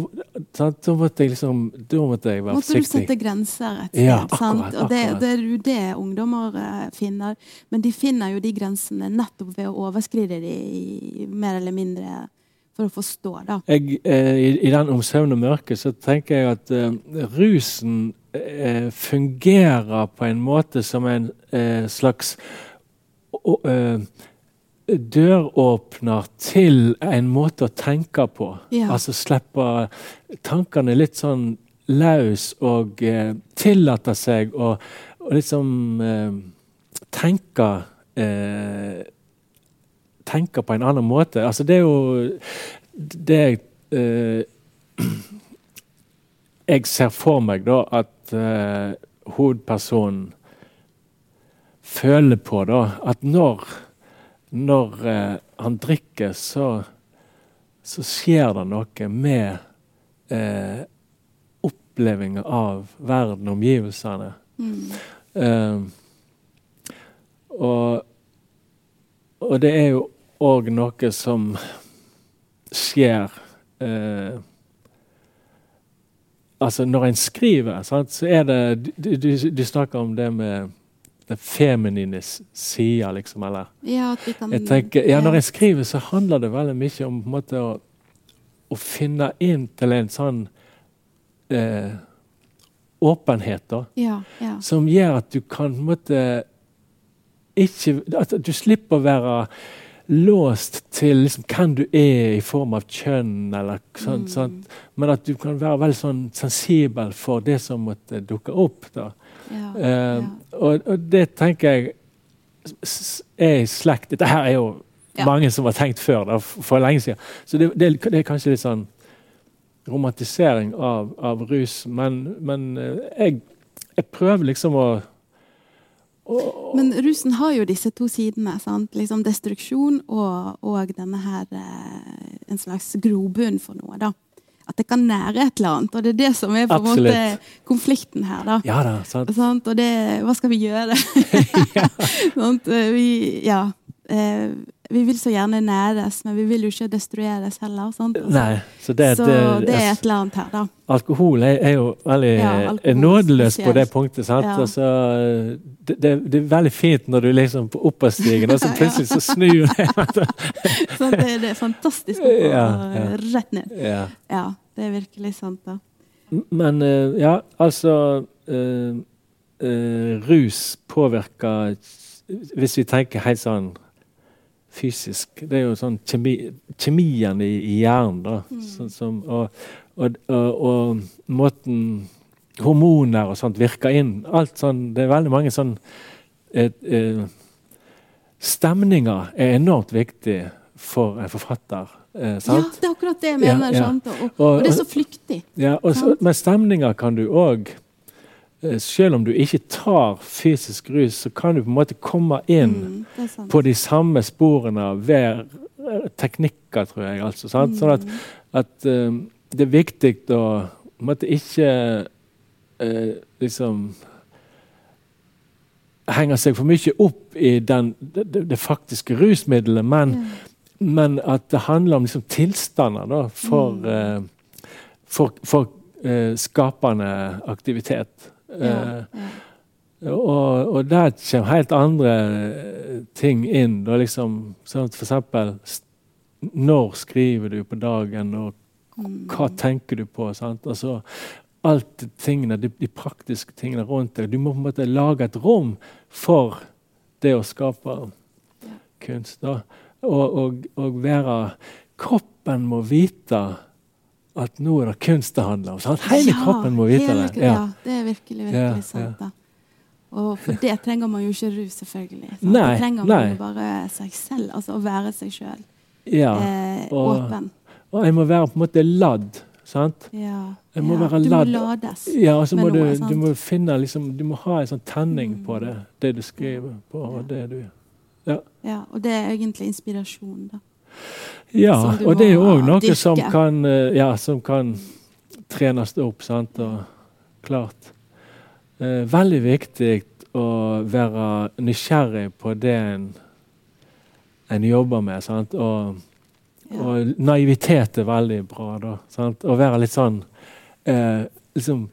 da, måtte jeg liksom da måtte jeg være måtte forsiktig. Måtte du sette grenser et sted. Ja, akkurat, Og det, det, er jo det ungdommer uh, finner. Men de finner jo de grensene nettopp ved å overskride de mer eller mindre for å forstå. da. Jeg, eh, i, I den om søvn og mørke så tenker jeg at eh, rusen eh, fungerer på en måte som en eh, slags uh, døråpner til en måte å tenke på. Ja. Altså slippe tankene litt sånn løs og eh, tillate seg å, liksom eh, tenke eh, Tenke på en annen måte. Altså det er jo det eh, (clears throat) Jeg ser for meg da at eh, hovedpersonen føler på da at når når eh, han drikker, så, så, skjer det noe med eh, opplevelsen av verden, omgivelsene. Mm. Eh, og, og, det er jo òg noe som skjer eh, Altså, når en skriver, sant, så er det du, du, du snakker om det med den feminine sida, liksom. Eller ja, at vi kan, jeg tenker, ja, Når jeg skriver, så handler det veldig mye om måte, å, å, finne inn til en sånn eh, åpenhet, da. Ja, ja. Som gjør at du kan på en måte ikke At du slipper å være låst til liksom, hvem du er i form av kjønn, eller sånt, mm. sånt. men at du kan være veldig sånn sensibel for det som måtte dukke opp. da. Ja, uh, og, og, det tenker jeg er i slekt Dette her er jo ja. mange som har tenkt før, da, for lenge siden. Så det, det, det, er kanskje litt sånn romantisering av, av rus. Men, men uh, jeg, jeg, prøver liksom å, å, Men rusen har jo disse to sidene. sant? Liksom Destruksjon og, og denne her uh, En slags grobunn for noe. da at det kan nære et eller annet. Og det er det som er på en måte konflikten her. da. Ja da, sant. Og det, hva skal vi gjøre? (laughs) (laughs) sånt, vi, ja. Eh, vi vil så gjerne næres, men vi vil jo ikke destrueres heller. Sant? Altså, Nei, så det, så det, det, er et eller annet her, da. Alkohol er, er jo veldig ja, nådeløs på det punktet. sant? Ja. Altså, det, det, er veldig fint når du liksom på oppadstigen, og så (laughs) plutselig så snur det. (laughs) sånn, det, det er fantastisk å gå ja, rett ned. Ja. det er virkelig sant, da. Men uh, ja, altså uh, uh, Rus påvirker Hvis vi tenker helt sånn fysisk. Det er jo sånn kjemi, kjemien i, i hjernen, da. Mm. Sånn som, og, og, og, og, måten hormoner og sånt virker inn. Alt sånn, Det er veldig mange sånn et, et, Stemninger er enormt viktig for en forfatter. Eh, ja, det er akkurat det jeg mener. Ja, ja. Og, og, det er så flyktig. Ja, så, men stemninger kan du òg Eh, selv om du ikke tar fysisk rus, så kan du på en måte komme inn mm, på de samme sporene ved eh, teknikker, tror jeg. Altså, mm. Sånn at, at um, det er viktig å måte, ikke uh, liksom henge seg for mye opp i den, det, det, faktiske rusmiddelet, men, mm. men, at det handler om liksom, tilstander da, for, uh, for, for uh, skapende aktivitet. Ja, ja. Og, og, der kommer helt andre ting inn. Da liksom, sånn for eksempel Når skriver du på dagen, og hva mm. tenker du på? Sant? Altså, alt tingene, de, de, praktiske tingene rundt deg. Du må på en måte lage et rom for det å skape kunst. Da. Og, og, og være Kroppen må vite at nå er det kunst det handler om. Sant? Hele ja, kroppen må vite det. Ja. ja. det er virkelig, virkelig sant. da. Og for det trenger man jo ikke rus, selvfølgelig. Sant? Nei, det trenger man jo bare seg selv, altså å være seg sjøl. Ja, eh, åpen. Og jeg må være på en måte ladd. Sant? Ja, jeg må ja, være du må lades ja, og så må noe, du, du, må finne liksom, Du må ha en sånn tenning mm. på det, det du skriver på. og det du ja. ja, og det er egentlig inspirasjon, da. Ja, og det er òg noe som kan, eh, ja, som kan trenes opp. sant, og klart. Eh, veldig viktig å være nysgjerrig på det en, en jobber med. sant, og Ja. Og naivitet er veldig bra. da, sant? Å være litt sånn eh, liksom,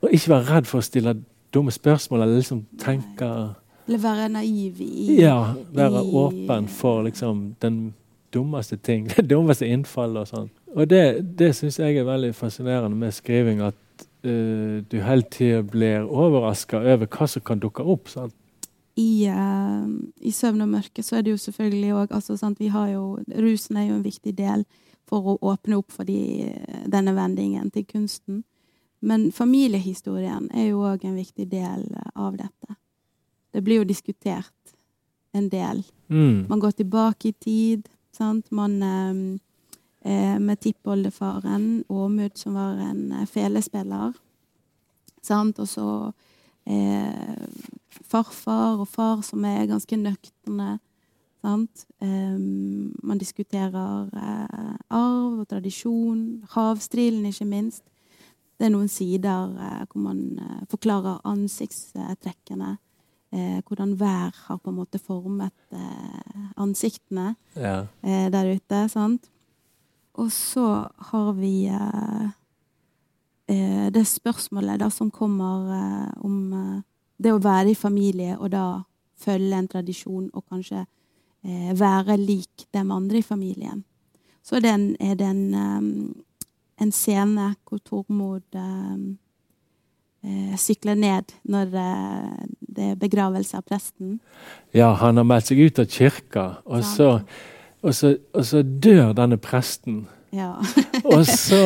Å ikke være redd for å stille dumme spørsmål, eller liksom tenke Eller være naiv i Ja, være i- åpen for liksom den dummeste ting. Det (laughs) dummeste innfallet og sånn. Og det, det syns jeg er veldig fascinerende med skriving, at uh, du hele tida blir overraska over hva som kan dukke opp. sant? i, uh, i søvn og mørke så er det jo selvfølgelig òg altså, sant, vi har jo, Rusen er jo en viktig del for å åpne opp for de, denne vendingen til kunsten. Men familiehistorien er jo òg en viktig del av dette. Det blir jo diskutert en del. Mm. Man går tilbake i tid. Sant? Man eh, eh, Med tippoldefaren Åmud, som var en eh, felespiller. Og så eh, farfar og far, som er ganske nøkterne. Sant? Eh, man diskuterer eh, arv og tradisjon. Havstrilen, ikke minst. Det er noen sider eh, hvor man forklarer ansiktstrekkene. Eh, hvordan vær har på en måte formet eh, ansiktene Ja. eh, der ute. Sant? Og så har vi eh, eh, det spørsmålet da som kommer eh, om det å være i familie og da følge en tradisjon og kanskje eh, være lik dem andre i familien. Så er det en, er det en, um, en scene hvor Tormod um, eh, sykler ned når det er begravelse av presten. ja, han har meldt seg ut av kirka, og så, og så, og så dør denne presten. Ja. (laughs) Og så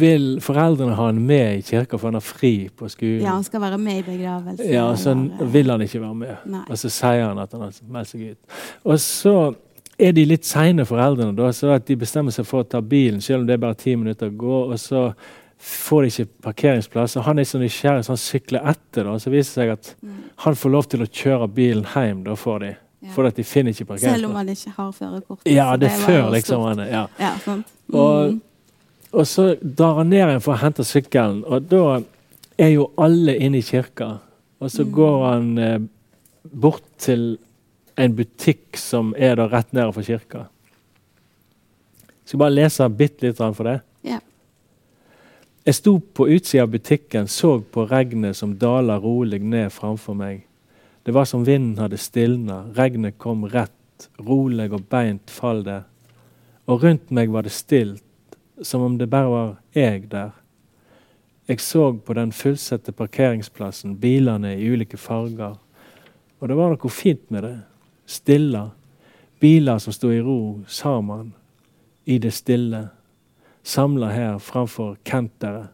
vil foreldrene ha han med i kirka, for han har fri på skolen. ja, han skal være med i begravelsen. Ja, og så eh, vil han ikke være med. Nei. Og så sier han at han har meldt seg ut. Og så er de litt seine, foreldrene, da, så at de bestemmer seg for å ta bilen, selv om det er bare ti minutter å gå. Og så får ikke parkeringsplass. Og han er så nysgjerrig, så han sykler etter. da, Så viser det seg at Mm. han får lov til å kjøre bilen hjem da for dem. Ja. For at de finner ikke parkeringsplass. Selv om han ikke har førerkort. Ja, det er før liksom han ja. Ja, sant. Og, Mm. og så drar han ned igjen for å hente sykkelen, og da er jo alle inne i kirka. Og så Mm. går han eh, bort til en butikk som er da rett nede for kirka. Skal bare lese bitte litt for det. Jeg sto på utsida av butikken, så på regnet som daler rolig ned framfor meg. Det var som vinden hadde stilna, regnet kom rett, rolig og beint fall det. Og rundt meg var det stilt, som om det bare var jeg der. Jeg så på den fullsatte parkeringsplassen, bilene i ulike farger. Og det var noe fint med det. Stille. Biler som sto i ro sammen, i det stille samla her framfor kenteret.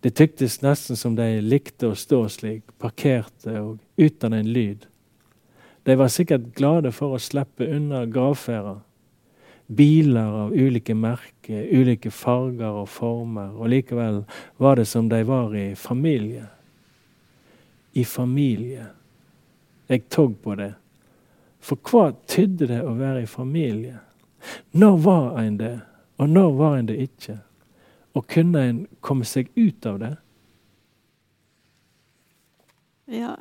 Det tyktes nesten som de likte å stå slik, parkerte og uten en lyd. De var sikkert glade for å slippe unna gravferda. Biler av ulike merker, ulike farger og former, og likevel var det som de var i familie. I familie. Jeg tog på det. For hva tydde det å være i familie? Når var en det? Og når var en det ikke? Og kunne en komme seg ut av det? Ja.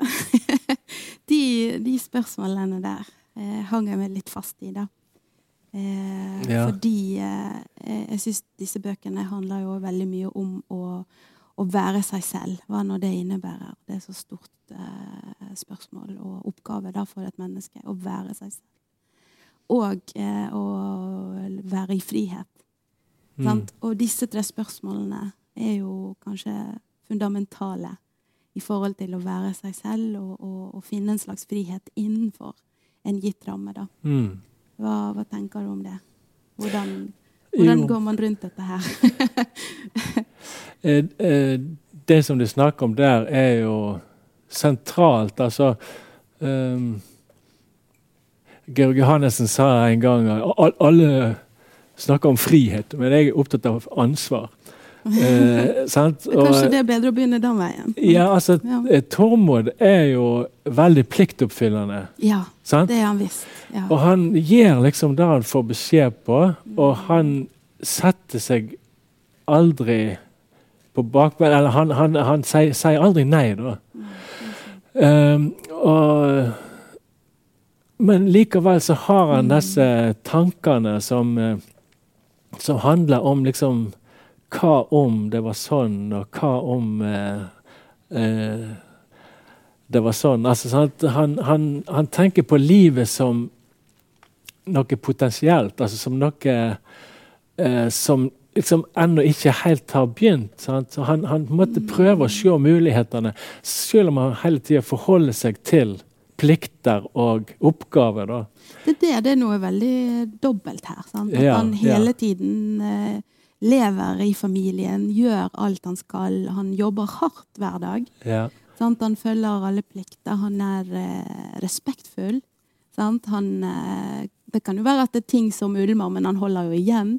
(laughs) de, de spørsmålene der eh, hang jeg meg litt fast i, da. Eh, Ja. Fordi eh, jeg syns disse bøkene handler jo veldig mye om å, å være seg selv. Hva nå det innebærer. Det er så stort eh, spørsmål og oppgave da for et menneske. Å være seg selv. Og eh, å være i frihet. Mm. Og disse tre spørsmålene er jo kanskje fundamentale i forhold til å være seg selv og, og, og finne en slags frihet innenfor en gitt ramme. Da. Mm. Hva, hva tenker du om det? Hvordan, hvordan går man rundt dette her? det (laughs) som det som du snakker om der, er jo sentralt. Altså um, Georg Johannessen sa en gang at al- alle snakker om frihet, men jeg er opptatt av ansvar. Eh, (laughs) Kanskje det er bedre å begynne den veien. ja, altså, Ja. Tormod er jo veldig pliktoppfyllende. Ja, Sant? det er han visst. Ja. Og han gir liksom det han får beskjed på, og han setter seg aldri på bakbeina Eller han, han, han sier, sier aldri nei, da. Um, og, men likevel så har han disse tankene som, eh, som handler om liksom Hva om det var sånn, og hva om eh, eh, det var sånn? Altså, sant? Han, han, han tenker på livet som noe potensielt, altså som noe eh, som liksom ennå ikke helt har begynt. Sant? Så han, han måtte prøve å se mulighetene, selv om han hele tida forholder seg til plikter og oppgaver. Da. Det, er det, er noe veldig dobbelt her. Sant? At Ja, han ja. hele tiden eh, lever i familien, gjør alt han skal. Han jobber hardt hver dag. Ja. Sant? Han følger alle plikter. Han er eh, respektfull. Sant? Han, eh, det kan jo være at det er ting som ulmer, men han holder jo igjen.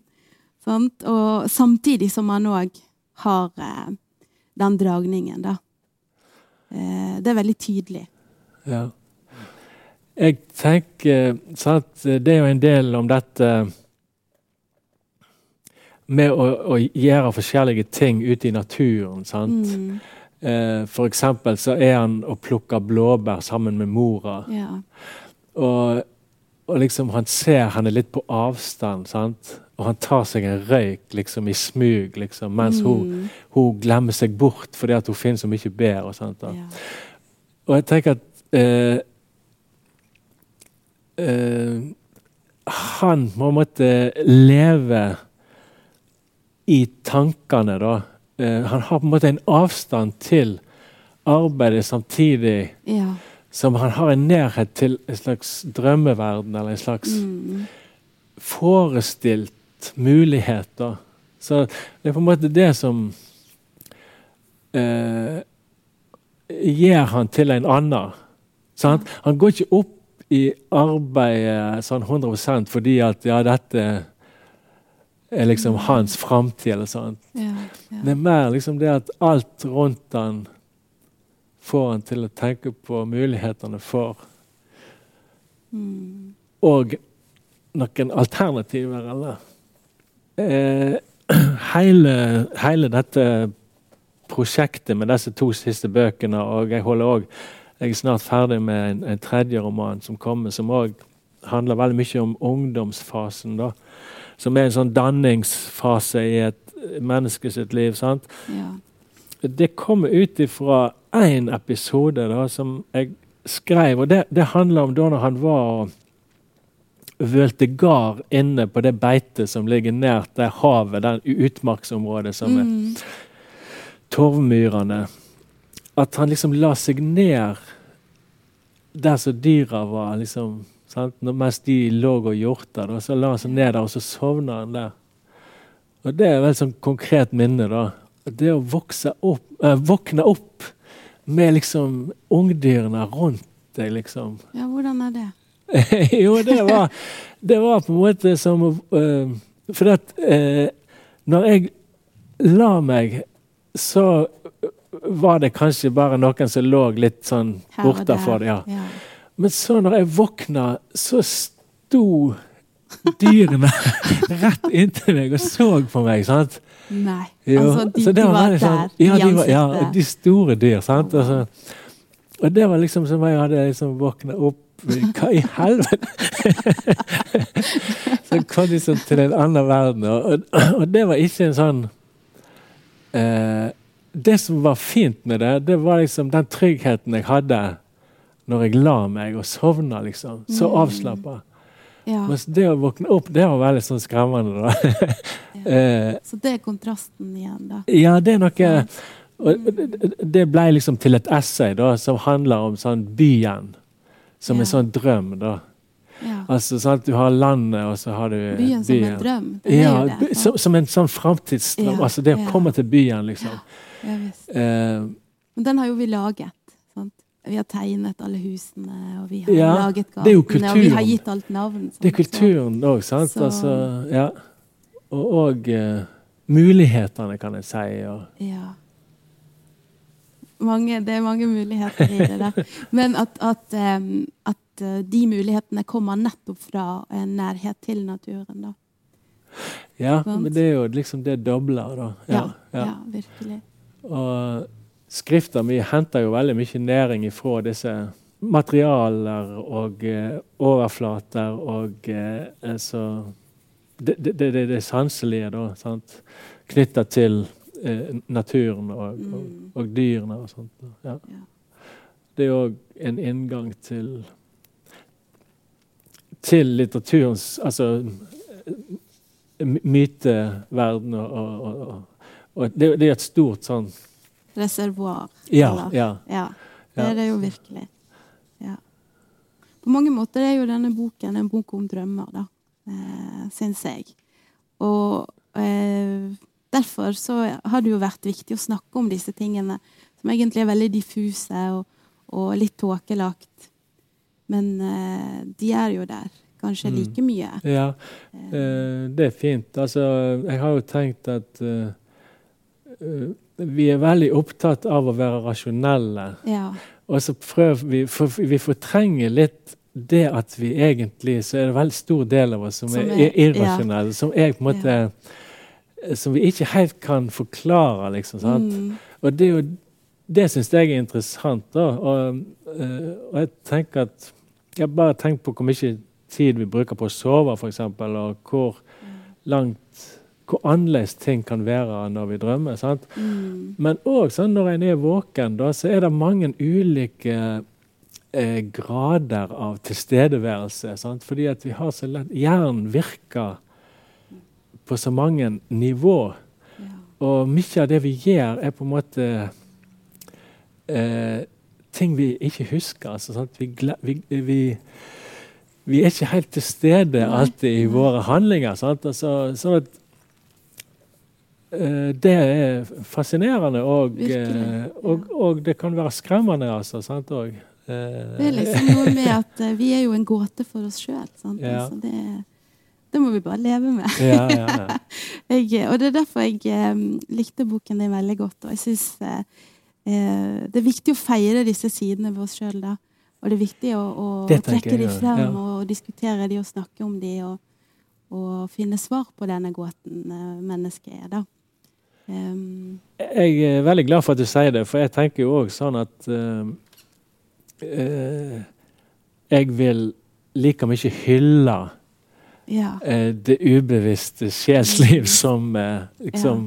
Sant? Og samtidig som han òg har eh, den dragningen, da. Eh, det er veldig tydelig. Ja. Jeg tenker sant, Det er jo en del om dette med å, å gjøre forskjellige ting ute i naturen. sant? Mm, Eh, for eksempel så er han og plukker blåbær sammen med mora. ja. Og, og liksom han ser henne litt på avstand, sant? og han tar seg en røyk liksom i smug liksom, mens hun, Mm, hun glemmer seg bort fordi at hun finner så mye bedre. da. ja. Og jeg tenker at eh, eh, Han må måtte leve i tankene, da. Eh, han har på en måte en avstand til arbeidet samtidig ja. som han har en nærhet til en slags drømmeverden, eller en slags Mm. forestilt mulighet. da. Så det er på en måte det som eh, gjør han til en annen. Sant? Han går ikke opp i arbeidet sånn 100% fordi at ja, dette er liksom hans framtid, eller sånt. Ja, ja. Det er mer liksom det at alt rundt han får han til å tenke på mulighetene for Mm. og noen alternativer, eller eh, (clears throat) hele, hele dette prosjektet med disse to siste bøkene, og jeg holder også, jeg er snart ferdig med en, en tredje roman som kommer, som òg handler veldig mye om ungdomsfasen. da, Som er en sånn danningsfase i et menneske sitt liv. sant? ja. Det kommer ut ifra én episode da, som jeg skrev, og det, det handler om da når han var vølte gard inne på det beitet som ligger nært det havet, den utmarksområdet som er Mm. torvmyrene. At han liksom la seg ned der som dyra var, liksom. Sant? Mens de lå og hjorta, da, så la han seg ned der, og så sovna han der. Og det er vel sånn konkret minne, da. Det å opp, eh, våkne opp med liksom ungdyrene rundt deg, liksom. ja, hvordan er det? (laughs) jo, det var, det var på en måte som uh, For at uh, når jeg la meg, så var det kanskje bare noen som lå litt sånn bortafor. Ja. Ja. Men så når jeg våkna, så sto dyrene (laughs) rett inntil meg og så på meg. sant? Nei. Jo, altså, de, de var der sånn- ja, i de var, ja, de store dyr. sant? Og, så, og det var liksom som jeg hadde liksom våkna opp Hva i helvete? (laughs) så kom liksom til en annen verden. Og, og, og det var ikke en sånn eh, Det som var fint med det, det var liksom den tryggheten jeg hadde når jeg la meg og sovna, liksom. Så Mm. avslappa. ja. Mens det å våkne opp, det var veldig sånn skremmende, da. (laughs) ja. Så det er kontrasten igjen, da. ja, det er noe det- ble liksom til et essay da, som handler om sånn byen. Som Ja. en sånn drøm, da. Ja. Altså at Du har landet, og så har du Byen som en drøm. Ja, som, som en sånn framtidsdrøm. Altså det å komme til byen, liksom. Ja, visst. Eh, Men den har jo vi laget. Sant? Vi har tegnet alle husene, og vi har Ja, laget gatene, og vi har gitt alt navn. sant? det er kulturen òg, sant? Så- Altså, ja. Og, og uh, mulighetene, kan jeg si. Og, Ja. Mange, det er mange muligheter i det der. (laughs) Men at, at, um, at eh, de mulighetene kommer nettopp fra en nærhet til naturen, da. ja, men det er jo liksom det dobler, da. Ja, ja. virkelig. Og skrifta mi henter jo veldig mye næring ifra disse materialer og eh, overflater og eh, altså det, det, det, det, sanselige, da. sant? Knytta til eh, naturen og, og, Mm. og dyrene og sånt. Ja. Ja. Det er òg en inngang til til litteraturens Altså my- myteverden og, og, og, det, det er et stort sånn Reservoar. Ja. eller- ja. Ja, det er det jo virkelig. Ja. På mange måter er jo denne boken en bok om drømmer, da, eh, syns jeg. Og eh, derfor så har det jo vært viktig å snakke om disse tingene, som egentlig er veldig diffuse og, og litt tåkelagt. Men eh, de er jo der. Kanskje Mm. like mye. ja. Eh, det er fint. Altså, jeg har jo tenkt at eh, vi er veldig opptatt av å være rasjonelle. Ja. Og så prøver vi For vi fortrenger litt det at vi egentlig Så er det en veldig stor del av oss som, Som er, irrasjonelle. Som er på en måte Som vi ikke helt kan forklare, liksom. Mm. Og det Det syns jeg er interessant. da, og, eh, og jeg tenker at Jeg bare tenk på hvor mye tid vi bruker på å sove, f.eks., og hvor langt hvor annerledes ting kan være når vi drømmer. sant? Mm. Men òg sånn når en er våken, da, så er det mange ulike eh, grader av tilstedeværelse. Sant? Fordi at vi har så lett Hjernen virker på så mange nivå. Ja. Og mye av det vi gjør, er på en måte eh, ting vi ikke husker. Altså, sant? Vi, vi, vi, vi er ikke helt til stede alltid i våre handlinger. Sant? Altså, sånn at det er fascinerende, og, eh, og, og det kan være skremmende, altså. Sant? Og, eh, Det er liksom noe med at eh, vi er jo en gåte for oss sjøl. Ja. Altså, det, det må vi bare leve med. ja, ja, ja. (laughs) Jeg, og det er derfor jeg eh, likte boken din veldig godt. Og jeg synes eh, eh, det er viktig å feire disse sidene ved oss sjøl. Og det er viktig å, å trekke de jeg, frem ja. og diskutere de og snakke om de og, og finne svar på denne gåten eh, mennesket er. da. Um, Jeg er veldig glad for at du sier det, for jeg tenker jo òg sånn at uh, uh, Jeg vil like mye hylle ja. uh, det ubevisste sjelsliv som eh, liksom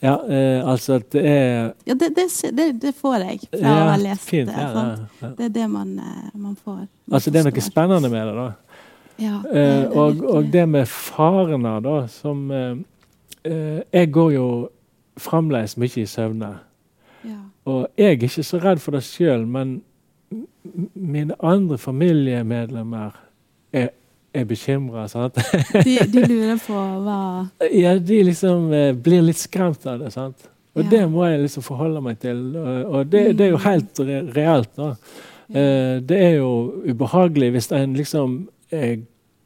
Ja, eh, altså at det er ja det, det, det, det får jeg fra å ha lest fint, det. ja, ja, ja. Det er det man, man får. Man Altså det er noe spennende med det, da. Ja, og, og det med farene, da, som eh, Jeg går jo fremdeles mye i søvne. ja. Og jeg er ikke så redd for det sjøl, men mine andre familiemedlemmer er, er bekymra. (laughs) De, de lurer på hva ja, de liksom eh, blir litt skremt av det. sant? Og Ja. det må jeg liksom forholde meg til. Og, og det, det er jo helt re reelt. da. Eh, det er jo ubehagelig hvis en liksom eh,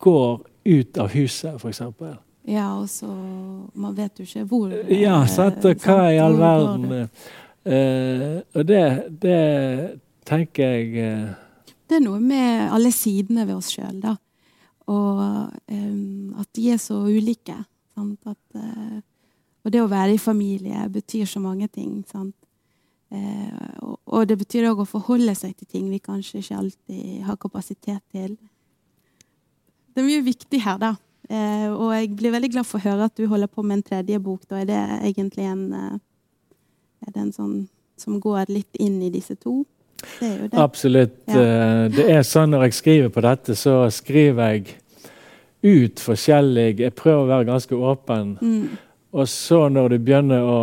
går ut av huset, f.eks. Ja, og så Man vet jo ikke hvor Ja, eh, sant? Og hva i all verden eh, Og det, det tenker jeg uh... Det er noe med alle sidene ved oss sjøl, da. Og um, at de er så ulike. Sant? At, uh, og det å være i familie betyr så mange ting. Sant? Og, og det betyr òg å forholde seg til ting vi kanskje ikke alltid har kapasitet til. Det er mye viktig her, da. Eh, og jeg blir veldig glad for å høre at du holder på med en tredje bok. Da er det egentlig en eh, Er det en sånn som går litt inn i disse to? Det er jo det. Absolutt. Ja. eh, Det er sånn når jeg skriver på dette, så skriver jeg ut forskjellig Jeg prøver å være ganske åpen. Mm. Og så når du begynner å,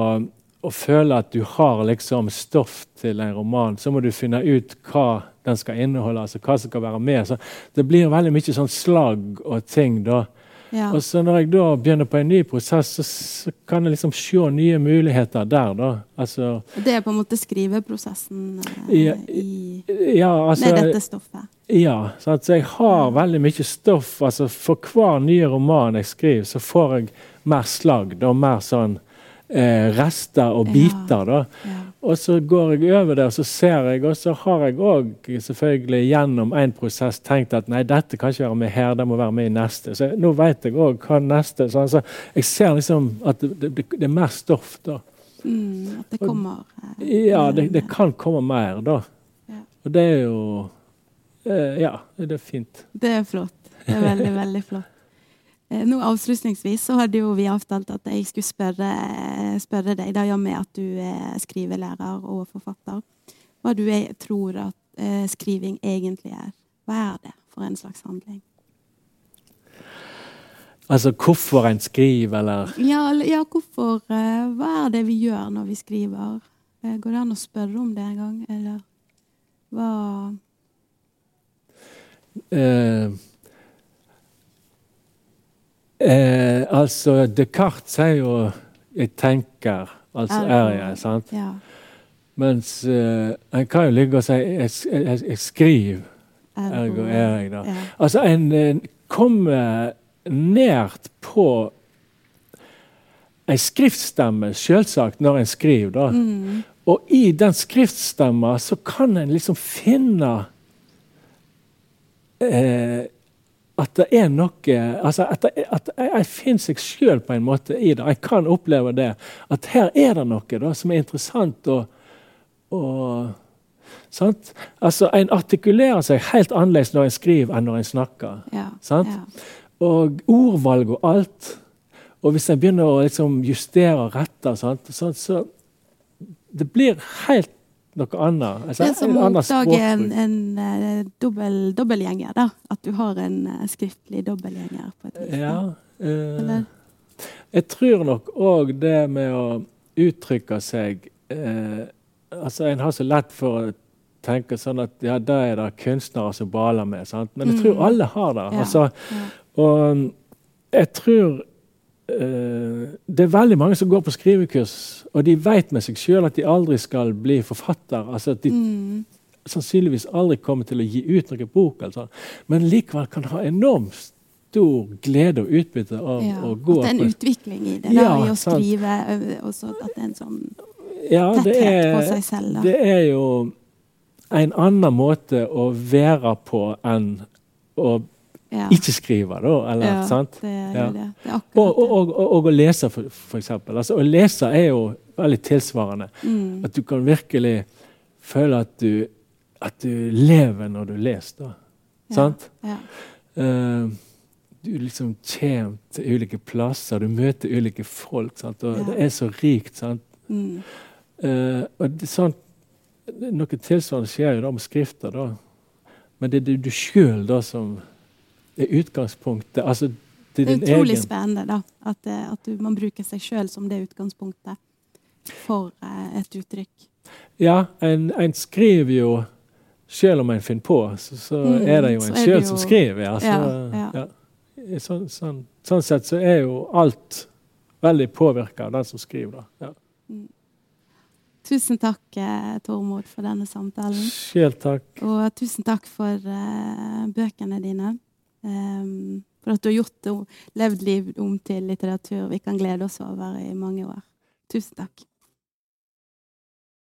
å føle at du har liksom stoff til en roman, så må du finne ut hva den skal inneholde, altså hva som skal være med. Så det blir veldig mye sånn slag og ting da. Ja. Og så når jeg da begynner på en ny prosess, så, så kan jeg liksom se nye muligheter der, da. Altså Det er på en måte skriveprosessen eh, Ja, i, Ja, altså med dette stoffet. Ja, Så så jeg har veldig mye stoff. altså For hver nye roman jeg skriver, så får jeg mer slagg. og mer sånn eh, rester og biter. da. Og så går jeg over der, så ser jeg, og så har jeg òg selvfølgelig gjennom en prosess tenkt at nei, dette kan ikke være med her, det må være med i neste. Så nå vet jeg òg hva neste så Jeg ser liksom at det, det, det er mer stoff, da. Mm, at det kommer og, Ja, det, det kan komme mer, da. Ja. Og det er jo eh, Ja, det er fint. Det er flott. Det er veldig, veldig flott. Eh, Nå Avslutningsvis så hadde jo vi avtalt at jeg skulle spørre, spørre deg, da, gjør vi med at du er skrivelærer og forfatter, hva du er, tror at eh, skriving egentlig er. Hva er det for en slags handling? Altså hvorfor en skriver, eller Ja, ja hvorfor eh, Hva er det vi gjør når vi skriver? Eh, går det an å spørre om det en gang, eller hva eh, eh, Altså, Descartes sier jo 'jeg tenker', altså er jeg. sant? Ja. Mens eh, en kan jo ligge og si 'jeg, jeg, jeg skriver', ergo er jeg. da. Ja. Altså, en en kommer nært på ei skriftstemme, selvsagt, når en skriver. da. Mm. Og i den skriftstemma så kan en liksom finne eh, at det er noe altså At, det, at jeg, finner seg sjøl på en måte i det. Jeg kan oppleve det. At her er det noe da, som er interessant og, og sant? Altså, En artikulerer seg helt annerledes når en skriver enn når en snakker. Ja. Sant? Ja. Og ordvalg og alt. Og hvis en begynner å liksom justere og rette, sant, sant, så det blir helt noe annet. Altså, Det er som en å oppdage en, en, en eh, dobbel, dobbeltgjenger, da. At du har en eh, skriftlig dobbeltgjenger på et vis. Ja, eh, jeg tror nok òg det med å uttrykke seg eh, altså En har så lett for å tenke sånn at ja, det er det kunstnere som baler med. Sant? Men jeg Mm. tror alle har det. Ja, Altså, ja. Og um, jeg tror det er veldig mange som går på skrivekurs, og de vet med seg sjøl at de aldri skal bli forfatter. altså at de Mm. sannsynligvis aldri kommer til å gi ut noen bok. Altså. Men likevel kan ha enormt stor glede og utbytte av Ja, å gå at det er en utvikling i det, Ja, i å skrive. ø, Og så at det er en sånn ja, tetthet på seg selv. Da. det er jo en annen måte å være på enn å ja. ikke skrive, da. Eller, ja, sant? Det er Ja. det. Det er Og, og, og, og, å lese, for, for eksempel. Altså, å lese er jo veldig tilsvarende. Mm. At du kan virkelig føle at du, at du lever når du leser. da. Sant? Ja. Uh, du liksom kommer til ulike plasser, du møter ulike folk. Sant? Og. Det er så rikt. Sant? Mm. Uh, og det, sånn, noe tilsvarende skjer jo da med skrifter. da. Men det er du sjøl som utgangspunktet. Altså, det Det er utrolig egen spennende da, at, eh, at du, man bruker seg sjøl som det utgangspunktet for eh, et uttrykk. Ja, en, en skriver jo Selv om en finner på, så, så Mm, er det jo en sjøl som skriver. Ja, så, Ja, ja. Sånn, sånn, sånn sett så er jo alt veldig påvirka av den som skriver. Da. Ja. Tusen takk, eh, Tormod, for denne samtalen. Selv takk. Og tusen takk for uh, bøkene dine. Em, for at du har gjort det, levd liv om til litteratur vi kan glede oss over i mange år. Tusen takk.